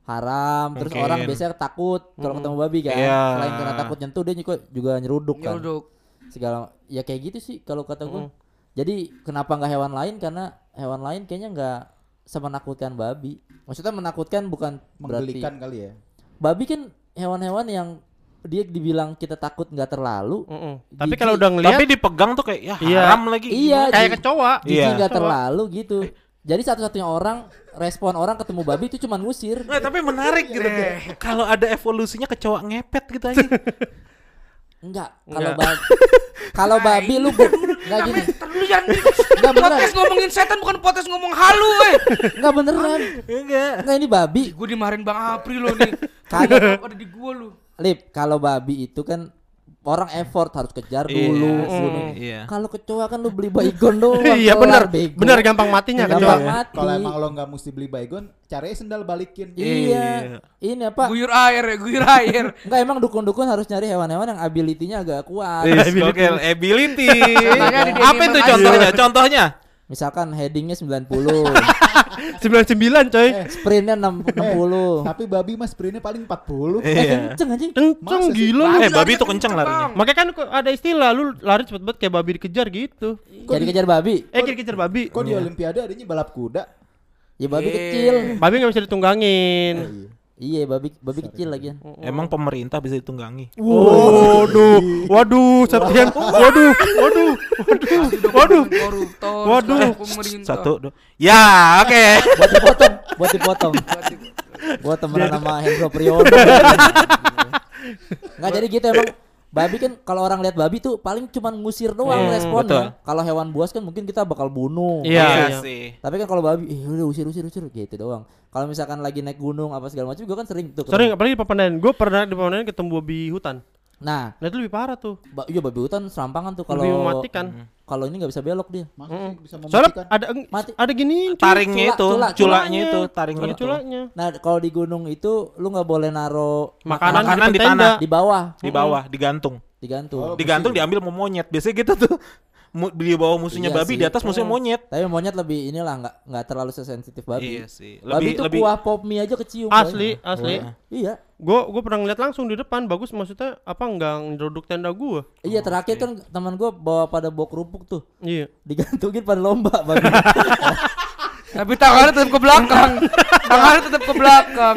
Haram terus Mungkin. orang biasanya takut kalau ketemu babi kan Iya. selain karena takut nyentuh dia juga juga nyeruduk kan Nyeruduk. segala ya kayak gitu sih kalau kata gue Mm. jadi kenapa nggak hewan lain karena hewan lain kayaknya nggak semenakutkan babi maksudnya menakutkan bukan berarti Menggelikan kali ya. babi kan hewan-hewan yang dia dibilang kita takut nggak terlalu. Mm-mm. Tapi Jijik. kalau udah ngeliat Tapi dipegang tuh kayak ya Iya. haram lagi. Iya, kayak kecoa. Iya. nggak terlalu gitu. Jadi satu-satunya orang respon orang ketemu babi itu cuman ngusir. Nggak, tapi menarik gitu. Eh. Kalau ada evolusinya kecoa ngepet gitu aja. Enggak, kalau babi kalau babi lu bu- enggak gini. Terus jangan Enggak beneran. podcast ngomongin setan bukan podcast ngomong halu eh. Enggak beneran. Enggak. Enggak ini babi. Gue dimarahin Bang April lo nih. Kagak. ada di gua lu. Lip, kalau babi itu kan orang effort harus kejar Iya. dulu. Mm, bunuh. iya. Kalau kecoa kan lu beli baygon doang. Iya benar. Benar gampang matinya kan. Gampang Coy. mati. Kalau emang lo nggak mesti beli baygon, caranya sendal balikin. Iya. Ini apa? Guyur air ya, guyur air. Enggak emang dukun-dukun harus nyari hewan-hewan yang ability-nya agak kuat. Is, gokil. Ability. Apa itu contohnya? Contohnya? Misalkan headingnya 90, 99 coy. sprintnya 6 60. Tapi babi mas sprintnya paling 40. Eh, Iya. kenceng anjing. Kenceng gila lu. Eh, babi tuh kenceng, kenceng larinya. Makanya kan kok ada istilah lu lari cepet banget kayak babi dikejar gitu. Jadi kejar babi. Eh kejar babi. Kok di Olimpiade adanya balap kuda? Ya babi Eh. kecil. Babi nggak bisa ditunggangin. Iya. Babi babi kecil lagi. Emang pemerintah bisa ditunggangi. Waduh, waduh, Septian, waduh, waduh, waduh, waduh, Koruptor. Waduh. sekarang pemerintah. Satu, dua. Ya, oke. Buat dipotong, buat dipotong. Gua temenan sama Hendro Priyono. Enggak jadi gitu emang babi kan kalau orang lihat babi tuh paling cuman ngusir doang Hmm, responnya. Kalau hewan buas kan mungkin kita bakal bunuh. Iya, iya. sih. Tapi kan kalau babi, eh udah usir usir usir gitu doang. Kalau misalkan lagi naik gunung apa segala macam juga kan sering tuh. Sering apalagi di Papandayan. Gue pernah di Papandayan ketemu babi hutan. Nah, Nah itu lebih parah tuh. ba- iya babi hutan serampangan tuh Lebih kalau mematikan. Kalau ini nggak bisa belok dia. Masa sih bisa Soalnya mematikan? ada Mati. ada gini Taringnya Cula- itu, cula- culanya itu, taringnya ada itu. culanya. Nah, kalau di gunung itu lu nggak boleh naro Makanan, Makanan di tenda. tanah. di bawah, Di bawah, digantung. digantung. Oh, Digantung diambil mau monyet. Biasanya gitu tuh. Mu- Di bawah musuhnya Iya babi, sih. di atas musuhnya monyet. Tapi monyet lebih inilah nggak nggak terlalu sesensitif babi. Iya sih. babi Lebih itu lebih kuah pop mie aja kecium. Asli, asli. Iya. Gue gue pernah ngeliat langsung di depan bagus maksudnya apa nggak nyeruduk tenda gue. Iya terakhir kan teman gua bawa pada bawa kerupuk tuh Iya. digantungin pada lomba babi. Tapi tangannya tetap ke belakang. tangannya tetap ke belakang.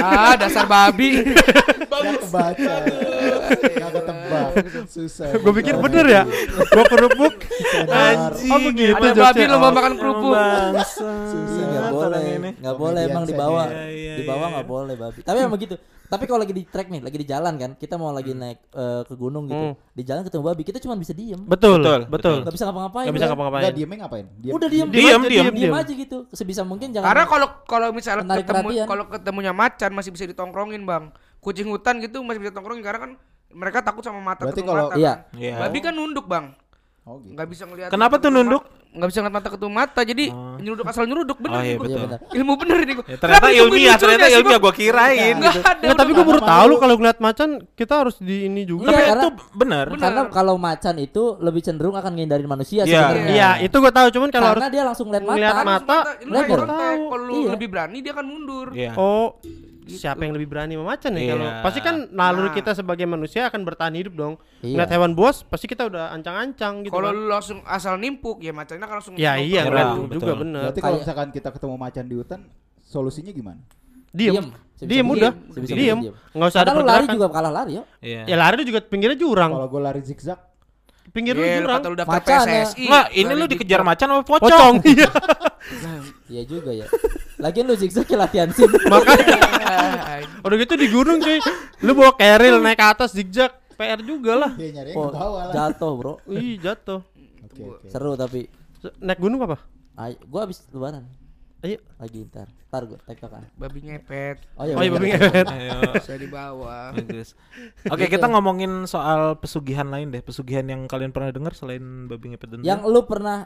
Ah, dasar babi. Kebaca. Ketebak. Susah. Gue pikir bener ya. Gue kerupuk. Anjing. Oh begitu. Ada babi lomba makan kerupuk. Bangsa. Iya nggak boleh, nggak boleh emang Komedian dibawa, saya. Iya, iya, dibawa iya. nggak boleh babi. Tapi emang gitu. Tapi kalau lagi di trek nih, lagi di jalan kan, kita mau lagi naik eh, ke gunung gitu, Hmm. di jalan ketemu babi, kita cuma bisa diem, Betul, Betul, betul. nggak bisa ngapa-ngapain. Gak bisa ngapa-ngapain. Enggak diemnya ngapain? Diem. Udah diem, Diem, aja, diem. diem diem. aja gitu, sebisa mungkin jangan. Karena kalau kalau misalnya ketemu kalau ketemunya macan masih bisa ditongkrongin, Bang. Kucing hutan gitu masih bisa ditongkrongin karena kan mereka takut sama mata Berarti kalau- mata. Iya. kan. Iya. Babi kan nunduk, Bang. Oh gitu. Nggak bisa ngelihat. Kenapa tuh nunduk? Nggak bisa ngeliat mata ketemu mata. Jadi nyeruduk asal nyeruduk bener Oh iya betul. benar. Ilmu bener ini gua. Ya, ternyata ilmiah, ternyata ilmiah gua kirain. Nggak gitu. ada. Nggak, tapi gue baru tahu malu. kalau ngeliat macan kita harus di ini juga. Iya, Tapi karena- itu benar. Karena kalau macan itu lebih cenderung akan ngindarin manusia Iya. sebenarnya. Iya, itu gue tahu cuman kalau harus Karena dia langsung lihat ngeliat mata. mata. mata, lu Lebar. kan kontak. Kalau lu Iya. lebih berani dia akan mundur. Iya. Oh, siapa yang lebih berani sama macan nih Iya. kalau pasti kan naluri Nah. kita sebagai manusia akan bertahan hidup dong. Iya. Ngeliat hewan buas pasti kita udah ancang-ancang gitu. Kalau kan. lu langsung asal nimpuk ya macannya kan langsung Ya nongkrong iya Betul. juga bener. Berarti kalau misalkan kita ketemu macan di hutan, solusinya gimana? Diem. Diem udah. Diem. mungkin Nggak usah ada lu lari pergerakan. juga kalah lari yo. Iya. Ya lari juga pinggirnya jurang. Kalau gue lari zigzag, Pinggir lu Iya, jurang. lu daftar Macan ya. Enggak, ini lu di- dikejar macan apa pocong? Pocong. Iya. Iya juga ya. Lagian lu zigzag ya latihan sim. Udah gitu di gunung cuy. Lu bawa keril naik ke atas zigzag. PR juga lah. ya nyari Oh, ke bawah lah. jatuh, Bro. Ih, jatuh. Seru tapi Naik gunung apa? Ay, gua habis lebaran Ayo. lagi ntar. Ntar gua tektokan. Babi ngepet. Oh iya. Oh iya, babi ngepet. Ayo. Saya di bawah. Bagus. Oke, kita ngomongin soal pesugihan lain deh. Pesugihan yang kalian pernah dengar selain babi ngepet dan Yang lu pernah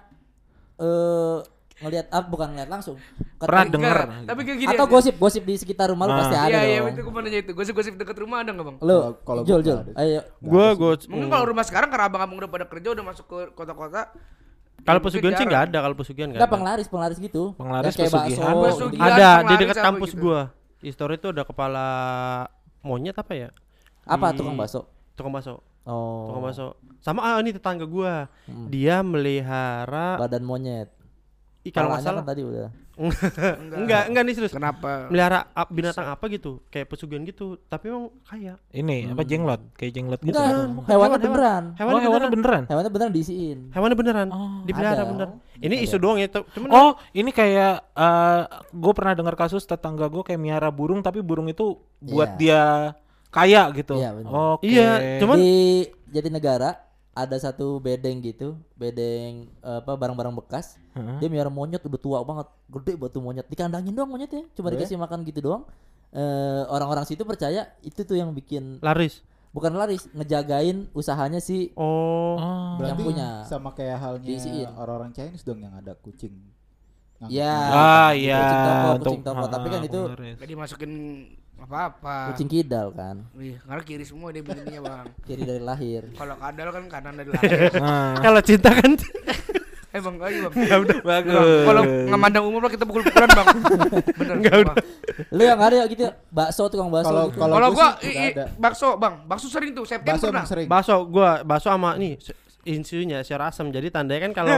eh ngelihat ah, bukan ngeliat langsung. Pernah Ketemu- denger. Enggak, Tapi kayak gini. Atau aja. gosip-gosip di sekitar rumah lu Ah. pasti ada Iya, iya, dong. itu gue mau nanya itu. Gosip-gosip dekat rumah ada enggak, Bang? Lu Kalau- nggak ada. Ayo. Gua gua Mungkin kalau rumah sekarang karena abang-abang udah pada kerja udah masuk ke kota-kota. kalau ya pesugihan sih nggak ada kalau pesugihan nggak Enggak ada. penglaris, penglaris gitu. Penglaris, kayak pesugihan. Ada di dekat kampus gitu. gua. Di story itu ada kepala monyet apa ya? Apa Di- tukang bakso? Tukang bakso. Oh. Tukang bakso. Sama ah ini tetangga gua. Hmm. Dia melihara Badan monyet. Ih, kalau nggak Palanya salah kan tadi udah. enggak enggak nih serius Kenapa? melihara ap- binatang apa gitu kayak pesugihan gitu tapi emang kaya Ini apa jenglot? Kayak jenglot gitu. Enggak, Bukan, hewannya hewan, beneran. hewan oh, hewannya beneran. Hewannya beneran diisiin. hewannya beneran dipelihara ada. bener ini isu doang ya cuman Oh, ini kayak gue pernah dengar kasus tetangga gue kayak miara burung tapi burung itu buat Iya. dia kaya gitu. Iya, bener. Oke. Iya, cuman- di Jatinegara ada satu bedeng gitu, bedeng apa barang-barang bekas. Heeh. Dia miara monyet udah tua banget, gede batu monyet. Dikandangin doang monyetnya, cuma dikasih makan gitu doang. Eh, orang-orang situ percaya itu tuh yang bikin laris bukan laris, ngejagain usahanya si oh Oh. yang Berarti punya. sama kayak halnya orang-orang Chinese dong yang ada kucing. Ya, Ah, iya, kucing toko, kucing toko. Tapi kan ah, itu dimasukin apa-apa. kucing kidal kan, Wih, karena kiri semua dia bikinnya bang. kiri dari lahir. Kalau kadal kan kanan dari lahir. Ah. kalau cinta kan eh bang, ayo bang. ya udah Bagus. Kalau ngamandang umur lah kita pukul-pukulan bang. Bener. Enggak, sumpah. udah. Lu yang ada ya gitu, bakso tukang bakso Kalau gitu. kalau gua gua sih i- nggak i- ada. bakso bang, bakso sering tuh. Septian Bakso pernah. sering. bakso gua bakso sama nih isunya sayur asam jadi tandanya kan kalau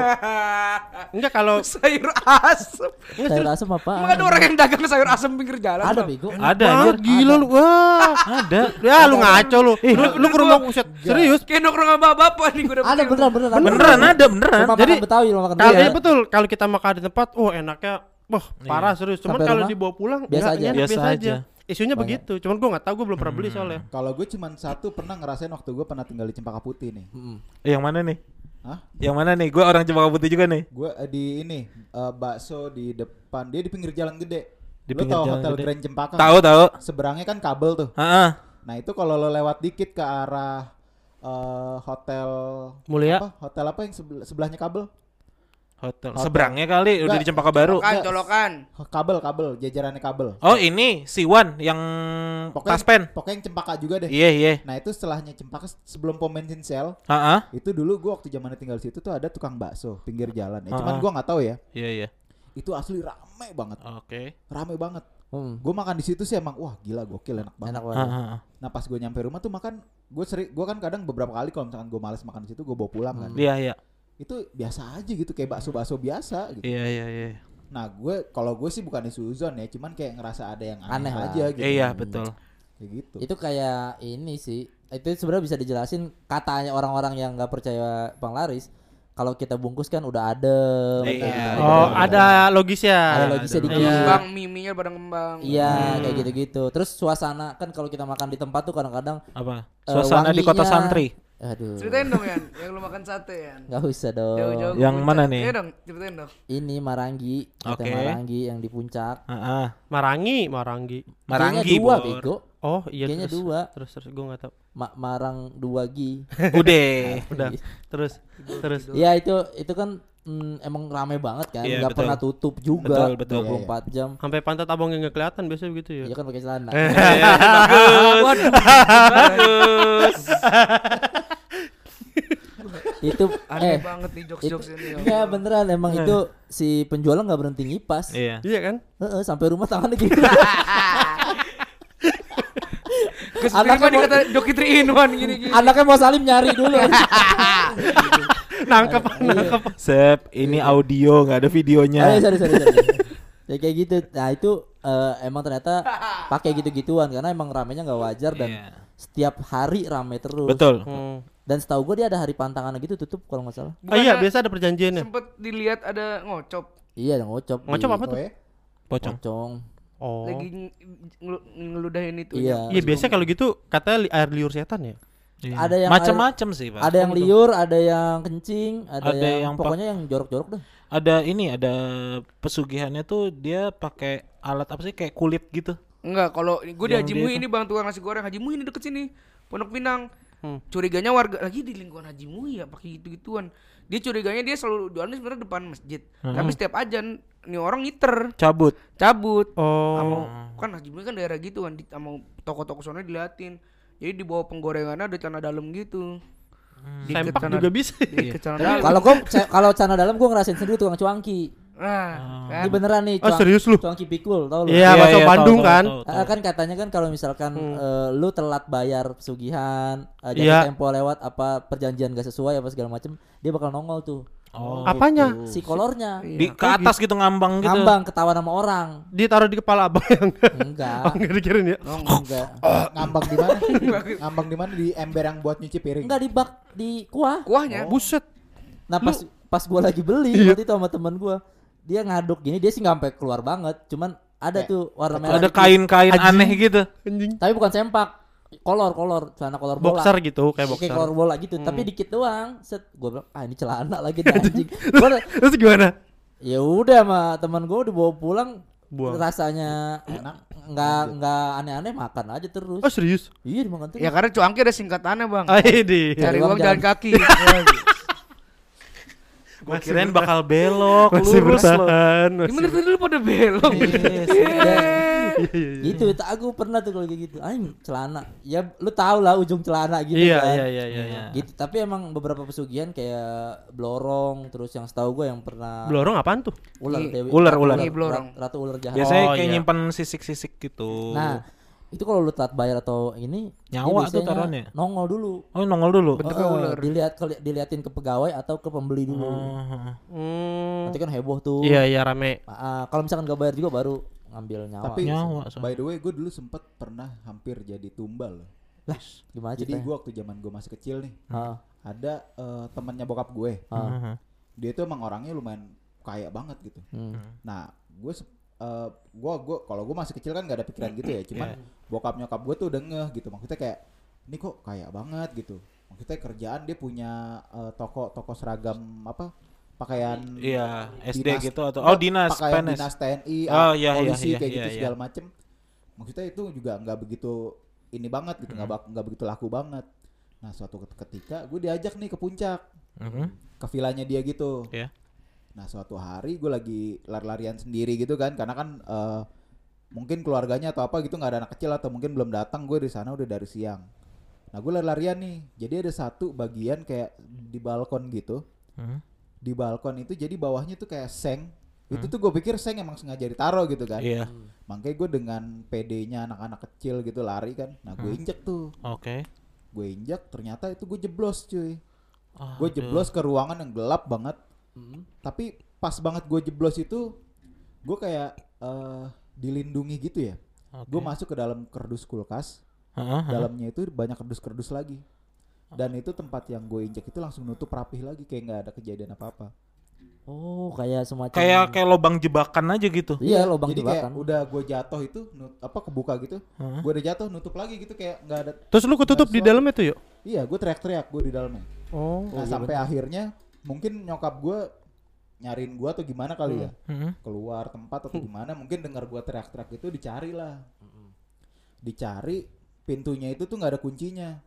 enggak kalau sayur asem. Sayur asem apa? Emang ada orang yang dagang sayur asem pinggir jalan? Ada bego. Ada anjir. gila lu wah Ada. ya lu ngaco lu lu, lu ke rumah buset serius Kayak nongkrong sama bapak nih gue Ada beneran beneran. Beneran ada beneran. Jadi, Betawi, rumah makan kalau iya betul kalau kita makan di tempat oh enaknya wah parah serius cuman kalau dibawa pulang biasa enggak, aja. biasa, aja. Isunya Banyak. begitu cuman gua nggak tahu gua belum pernah beli soalnya Kalau gue cuman satu pernah ngerasain waktu gue pernah tinggal di Cempaka Putih nih. Mm-mm. Yang mana nih? Hah? Yang mana nih? Gue orang Cempaka Putih juga nih. Gue eh, di ini eh, bakso di depan dia di pinggir jalan gede. Di tahu jalan hotel gede. Grand Cempaka? Tahu nggak? tahu. Seberangnya kan kabel tuh. Heeh. Nah itu kalau lo lewat dikit ke arah eh, hotel Mulia apa? Hotel apa yang sebel- sebelahnya kabel? Hotel. Hotel. Seberangnya kali udah Enggak. di Cempaka Baru. Colokan, colokan. Kabel kabel jajarannya kabel. Oh ini Siwan yang Pokoknya, Taspen. pokoknya yang Cempaka juga deh. Iya iya. Nah itu setelahnya Cempaka sebelum pom bensin sel Heeh. itu dulu gua waktu zamannya tinggal di situ tuh ada tukang bakso pinggir jalan. Ya, Ah. cuman gua nggak tahu ya. Iya iya. Itu asli rame banget, Oke. rame banget. Hmm. Gue makan di situ sih emang wah gila gokil enak banget. Enak banget. Heeh. Nah pas gue nyampe rumah tuh makan gue sering gue kan kadang beberapa kali kalau misalkan gue males makan di situ gue bawa pulang kan. Iya iya. Itu biasa aja gitu kayak bakso bakso biasa gitu. Iya iya iya. Nah gue kalau gue sih bukan suzon ya, cuman kayak ngerasa ada yang aneh, Aneh lah. aja gitu. Iya betul. Kayak gitu. Itu kayak ini sih. Itu sebenarnya bisa dijelasin katanya orang-orang yang nggak percaya penglaris. Kalau kita bungkus kan udah ada. Iya. oh ada logisnya Ada logisnya ada dikit. Iya. Kembang, miminya pada kembang. Iya, kayak gitu-gitu. Terus suasana kan kalau kita makan di tempat tuh kadang-kadang Apa? Eh, Suasana di kota santri. Aduh. Ceritain dong Yan, yang lu makan sate Yan. Nggak usah dong. Jauh-jauh. Yang ke mana puncak. nih? Iya dong, ceritain dong. Ini Marangi, Oke. Marangi yang di puncak. Heeh. marangi marangi Marangi Kayaknya dua, Bor. bego. oh iya Kayaknya terus dua. terus terus gue nggak tahu Ma- Marang dua gi. Udah. udah terus terus Iya itu itu kan mm, emang rame banget kan, Iya, nggak betul. pernah tutup juga. Betul, betul. 24 jam. sampai pantat abang yang nggak kelihatan biasa begitu ya Iya kan pakai celana. Bagus. Bagus. Itu Aneh eh banget nih itu jokes-jokes ini. ya beneran emang itu si penjual nggak berhenti ngipas. Iya. iya kan Heeh, sampai rumah tangannya gitu. Anaknya mau- dikata Doki 3 in 1 gini-gini. Anaknya mau salim nyari dulu. nangkep nangkep Sep, ini audio nggak ada Ayo, videonya. sorry, sorry, sorry. ya kayak gitu. Nah itu eh, emang ternyata pakai gitu-gituan karena emang ramenya nggak wajar dan Iya. setiap hari rame terus. Betul. Hmm. Dan setahu gue dia ada hari pantangan gitu tutup kalau nggak salah. oh iya biasa ada perjanjiannya Sempet dilihat ada ngocop Iya, yang ngocop. ngocop di- apa tuh Oh, ya? Pocong. Pocong. oh lagi ng- ngelu- ngeludahin itu. Iya. iya biasa kalau gitu katanya li- air liur setan ya Iya. Ada yang macam-macam sih, Pak. Ada yang liur, ada yang kencing, ada, Ada yang, yang pokoknya yang jorok-jorok dah. Ada ini, ada pesugihannya tuh dia pakai alat apa sih kayak kulit gitu. Enggak, kalau gue di Haji dia Muhi ini Bang tukang nasi goreng Haji Muhi ini deket sini. Pondok Pinang. Hmm. Curiganya warga lagi di lingkungan Haji Muhi ya pakai gitu-gituan. Dia curiganya dia selalu jualannya sebenarnya depan masjid. Tapi setiap ajan nih orang ngiter, Cabut. cabut. oh Sama kan Haji Muhi kan daerah gitu kan di sama toko-toko sana diliatin. Jadi di bawah penggorengannya ada celana dalam gitu. Diikat sempak juga bisa dalam. Kalau gua kalau celana dalam gua ngerasain sendiri tukang cuanki. Nah, kan. Ini beneran nih oh cuang- serius lu cuanki pikul, tau lu? Iya, bakso tahu, Bandung tahu, kan? tahu, tahu. Ah, kan katanya kan kalau misalkan eh, lu telat bayar pesugihan, eh, jatuh Iya. tempo lewat apa perjanjian gak sesuai apa segala macem, dia bakal nongol tuh. Oh. Apanya? Si kolornya. Di ke atas gitu ngambang gitu. Ngambang ketawa sama orang. Ditaruh di kepala abang yang Enggak. enggak dikirin ya. Enggak. ngambang di mana? ngambang di mana di ember yang buat nyuci piring. Enggak di bak di kuah. Kuahnya. Buset. Nah pas pas gua lagi beli waktu itu sama teman gua, dia ngaduk gini, dia sih nggak sampai keluar banget, cuman ada Kayak- tuh warna merah. Ada dikit. kain-kain aneh gitu. Anjing. Tapi bukan sempak, kolor kolor, celana kolor bola. Boxer gitu, kayak Kayak boxer. kolor bola gitu, tapi dikit doang. Set, gua bilang, ah ini celana lagi anjing. Gua Terus gimana? ya udah sama teman gua udah bawa pulang, Buang. rasanya Enak. nggak nggak aneh-aneh makan aja terus. Oh serius? Iya dimakan terus. Ya karena cuangki ada singkatannya bang. Ah, ini. Cari uang uang jalan jalan. kaki. Gua kirain bakal belok, Masih lurus loh. Gimana tadi lu pada belok? Yes. gitu itu aku pernah tuh kalau kayak gitu aing celana ya lu tau lah ujung celana gitu Iya, kan iya, iya, iya. iya. gitu tapi emang beberapa pesugihan kayak blorong terus yang setahu gue yang pernah Blorong apaan tuh? ular dewi ular, ular. Ratu ular jahat Biasanya Oh, kayak iya. nyimpan sisik-sisik gitu. nah itu kalau lu telat bayar atau ini Nyawa tuh taruhannya? nongol dulu Oh, nongol dulu. Eh, ular. dilihat keli- diliatin ke pegawai atau ke pembeli dulu Oh. Hmm. nanti kan heboh tuh Iya, iya rame. Ah, kalau misalkan gak bayar juga baru ngambil nyawa Tapi Nyawa, so. by the way gue dulu sempet pernah hampir jadi tumbal loh. lah gimana Jadi gue waktu zaman gue masih kecil nih, Ah, ada eh, temannya bokap gue. Mhm. Dia tuh emang orangnya lumayan kaya banget gitu. hmm. Nah, gue uh, gua gua kalau gue masih kecil kan gak ada pikiran gitu ya. Cuman bokap nyokap gue tuh udah ngeh gitu. Maksudnya kayak ini kok kaya banget gitu. Maksudnya kerjaan dia punya eh, toko toko seragam apa pakaian Iya, SD dinas- gitu atau oh dinas, pakaian PNS. dinas TNI, Oh, iya, iya, polisi iya, kayak iya, gitu iya. segala macem. Maksudnya itu juga nggak begitu ini banget gitu, Hmm. nggak bak- nggak begitu laku banget. Nah suatu ketika gue diajak nih ke puncak, Mhm. ke vilanya dia gitu. Iya. Nah suatu hari gue lagi lari-larian sendiri gitu kan, karena kan eh, mungkin keluarganya atau apa gitu nggak ada anak kecil atau mungkin belum datang gue di sana udah dari siang. Nah gue lari-larian nih, jadi ada satu bagian kayak di balkon gitu, Mhm. di balkon itu jadi bawahnya tuh kayak seng. Itu tuh gue pikir seng emang sengaja ditaruh gitu kan. Iya. Makanya gue dengan PD-nya anak-anak kecil gitu lari kan. Nah gue injek tuh, Oke. gue injek ternyata itu gue jeblos cuy. Ah, Gue jeblos ke ruangan yang gelap banget. Hmm. Tapi pas banget gue jeblos itu, gue kayak eh, dilindungi gitu ya. Oke. Gue masuk ke dalam kardus kulkas, Heeh, heeh. dalamnya itu banyak kardus-kardus lagi. Dan itu tempat yang gue injek itu langsung nutup rapih lagi kayak nggak ada kejadian apa-apa. oh kayak semacam Kayak kayak lubang jebakan aja gitu. iya lubang Jadi jebakan kayak udah gue jatuh itu nut- apa kebuka gitu, Heeh. gue udah jatuh nutup lagi gitu kayak nggak ada. Terus lu ketutup di dalamnya tuh yuk? Iya, gue teriak-teriak gue di dalamnya. Oh. Nah sampai akhirnya mungkin nyokap gue nyariin gue atau gimana kali ya Mhm. keluar tempat atau gimana mungkin dengar gue teriak-teriak itu dicari lah dicari pintunya itu tuh nggak ada kuncinya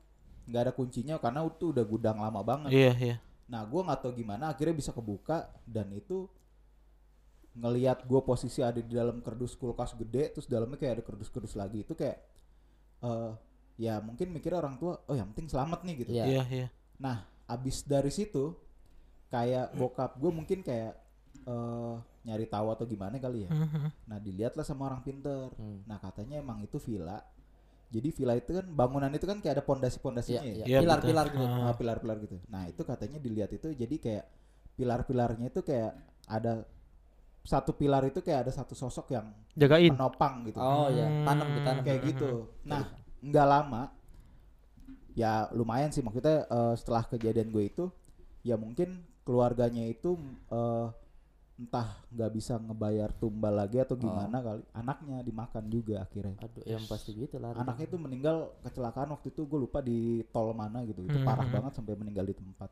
nggak ada kuncinya karena itu udah gudang lama banget Iya, iya. nah gue nggak tahu gimana akhirnya bisa kebuka dan itu ngelihat gue posisi ada di dalam kardus kulkas gede terus dalamnya kayak ada kardus-kardus lagi itu kayak eh ya mungkin mikirnya orang tua oh yang penting selamat nih gitu Iya. Iya, iya. Nah, abis dari situ kayak bokap gue mungkin kayak eh nyari tahu atau gimana kali ya. Mhm. Nah, dilihatlah sama orang pinter. Hmm. Nah, katanya emang itu villa. Jadi villa itu kan bangunan itu kan kayak ada pondasi-pondasinya Iya, ya. Iya, pilar-pilar gitu Ah. Nah, pilar-pilar gitu. Nah, itu katanya dilihat itu jadi kayak pilar-pilarnya itu kayak ada satu pilar itu kayak ada satu sosok yang Jagain. menopang gitu. oh iya Hmm. tanam ditanam kayak gitu. Nah, nggak lama, ya lumayan sih maksudnya eh, setelah kejadian gue itu, ya mungkin keluarganya itu eh, entah nggak bisa ngebayar tumbal lagi atau gimana kali, anaknya dimakan juga akhirnya. aduh yang pasti gitu lah Anaknya itu meninggal kecelakaan waktu itu gue lupa di tol mana gitu, itu parah Mhm. banget sampai meninggal di tempat.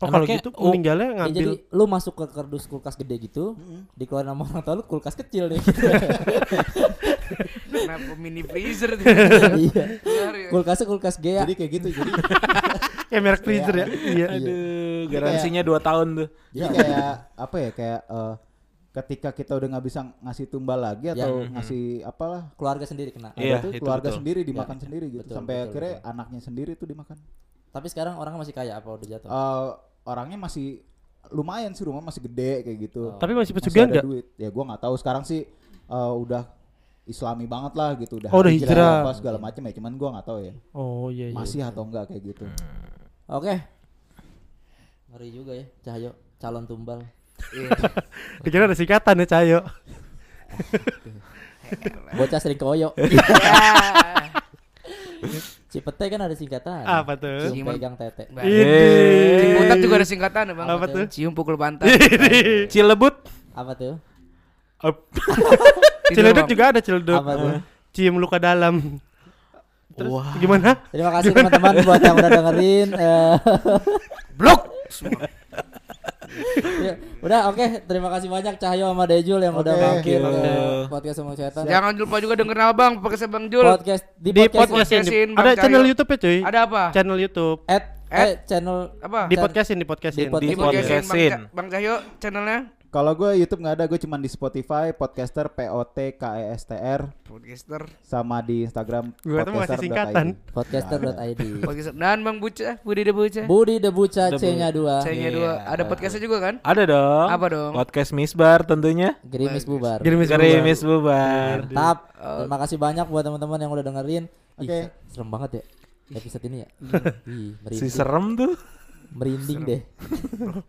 Oh kalau gitu oh. meninggalnya Ya, ngambil jadi lu masuk ke kardus kulkas gede gitu dikeluarin sama orang tua lu kulkas kecil deh Kenapa mini freezer iya ya. kulkasnya kulkas gea Jadi kayak gitu, jadi kayak merek freezer ya. Iya. Aduh, garansinya 2 tahun tuh. jadi kayak apa ya kayak eh, ketika kita udah nggak bisa ngasih tumbal lagi Ya. atau ngasih apalah keluarga sendiri kena Iya, itu keluarga betul. sendiri dimakan sendiri gitu betul, sampai betul, akhirnya anaknya sendiri tuh dimakan tapi sekarang orang masih kaya apa udah jatuh Eh, orangnya masih lumayan sih rumah masih gede kayak gitu Oh. Tapi masih pesugihan ada nggak? duit ya gua nggak tahu sekarang sih eh, udah islami banget lah gitu udah Oh, udah hijrah. apa segala macam ya cuman gua nggak tahu ya Oh iya iya. masih atau enggak kayak gitu oke ngeri juga ya Cahyo calon tumbal. Dikira ada singkatan ya Cayo. Bocah sering koyo. Ya. Cipete kan ada singkatan. Apa tuh? Cium pegang tete. Ciputat juga ada singkatan bang. Apa tuh? Cium pukul pantat. Cilebut. Apa tuh? Ciledug juga ada ciledug. Apa tuh? Cium luka dalam. Terus Wah. gimana? Terima kasih teman-teman buat yang udah dengerin. eh. Blok. Ya, udah oke, terima kasih banyak Cahyo sama Dejul yang udah Oke. mampir podcast semua setan. Jangan lupa juga dengerin abang pakai Bang Jul. Podcast di, Di podcast, podcast podcastin. Bang Ada Cahyo. channel YouTube ya cuy. Ada apa? Channel YouTube. at, At? eh channel Apa? Di podcastin, di podcastin. Di pod- Di Podcastin. Bang. Ca- Bang Cahyo channelnya Kalau gue YouTube nggak ada, gue cuman di Spotify, podcaster P O T K E S T R, podcaster sama di Instagram Gua tuh masih singkatan. podcaster.id. podcaster dan Bang Buca Budi de Buca Budi Debuca C-nya 2. C-nya dua ada podcastnya juga kan Ada dong. Apa dong? Podcast Misbar tentunya. Gerimis bubar. Gerimis Gerimis bubar. Mantap. Terima kasih banyak buat teman-teman yang udah dengerin. Oke. se- serem banget ya episode ini ya. Ih, Si serem tuh. Merinding deh.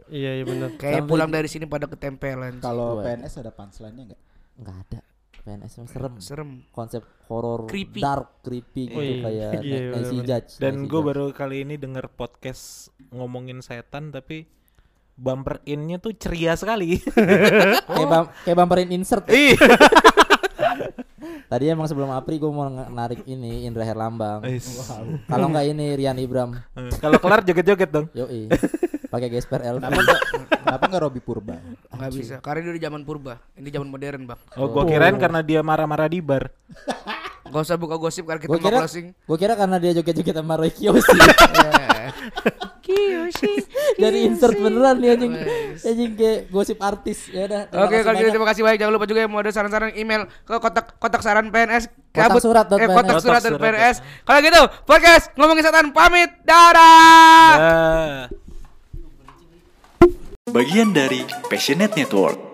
Iya, iya benar. kayak Sampai pulang dari sini pada ketempelan Kalau. PNS ada punchline-nya nggak? Enggak ada. PNS yang serem. serem Konsep horor Creepy. dark creepy gitu Oh, iya. kayak Iya, Na- Nancy bener-bener. Judge. Dan gue baru kali ini denger podcast ngomongin setan tapi bumper innya tuh ceria sekali. kayak bam kayak bumperin insert. Ih. Tadi emang sebelum Apri gue mau narik ini Indra Herlambang. Is. Kalau enggak ini Rian Ibram. Kalau kelar joget-joget dong. Yoi. Pakai gesper L. Kenapa nggak? kenapa nggak Robi Purba? nggak bisa karena dia di zaman purba ini zaman modern bang Oh, gua kirain karena dia marah-marah di bar. Gak usah buka gosip karena kita Gue mau kira closing gue kira karena dia joget-joget sama Roy Kiyoshi. Kiyoshi Jadi insert beneran nih anjing. Anjing kayak gosip artis. Ya udah. Oke kalau gitu terima kasih banyak jangan lupa juga yang mau ada saran-saran email ke kotak kotak saran PNS Kotak surat eh, kotak surat dan PNS kalau gitu podcast ngomongin setan pamit dadah Ah. Bagian dari Passionate Network.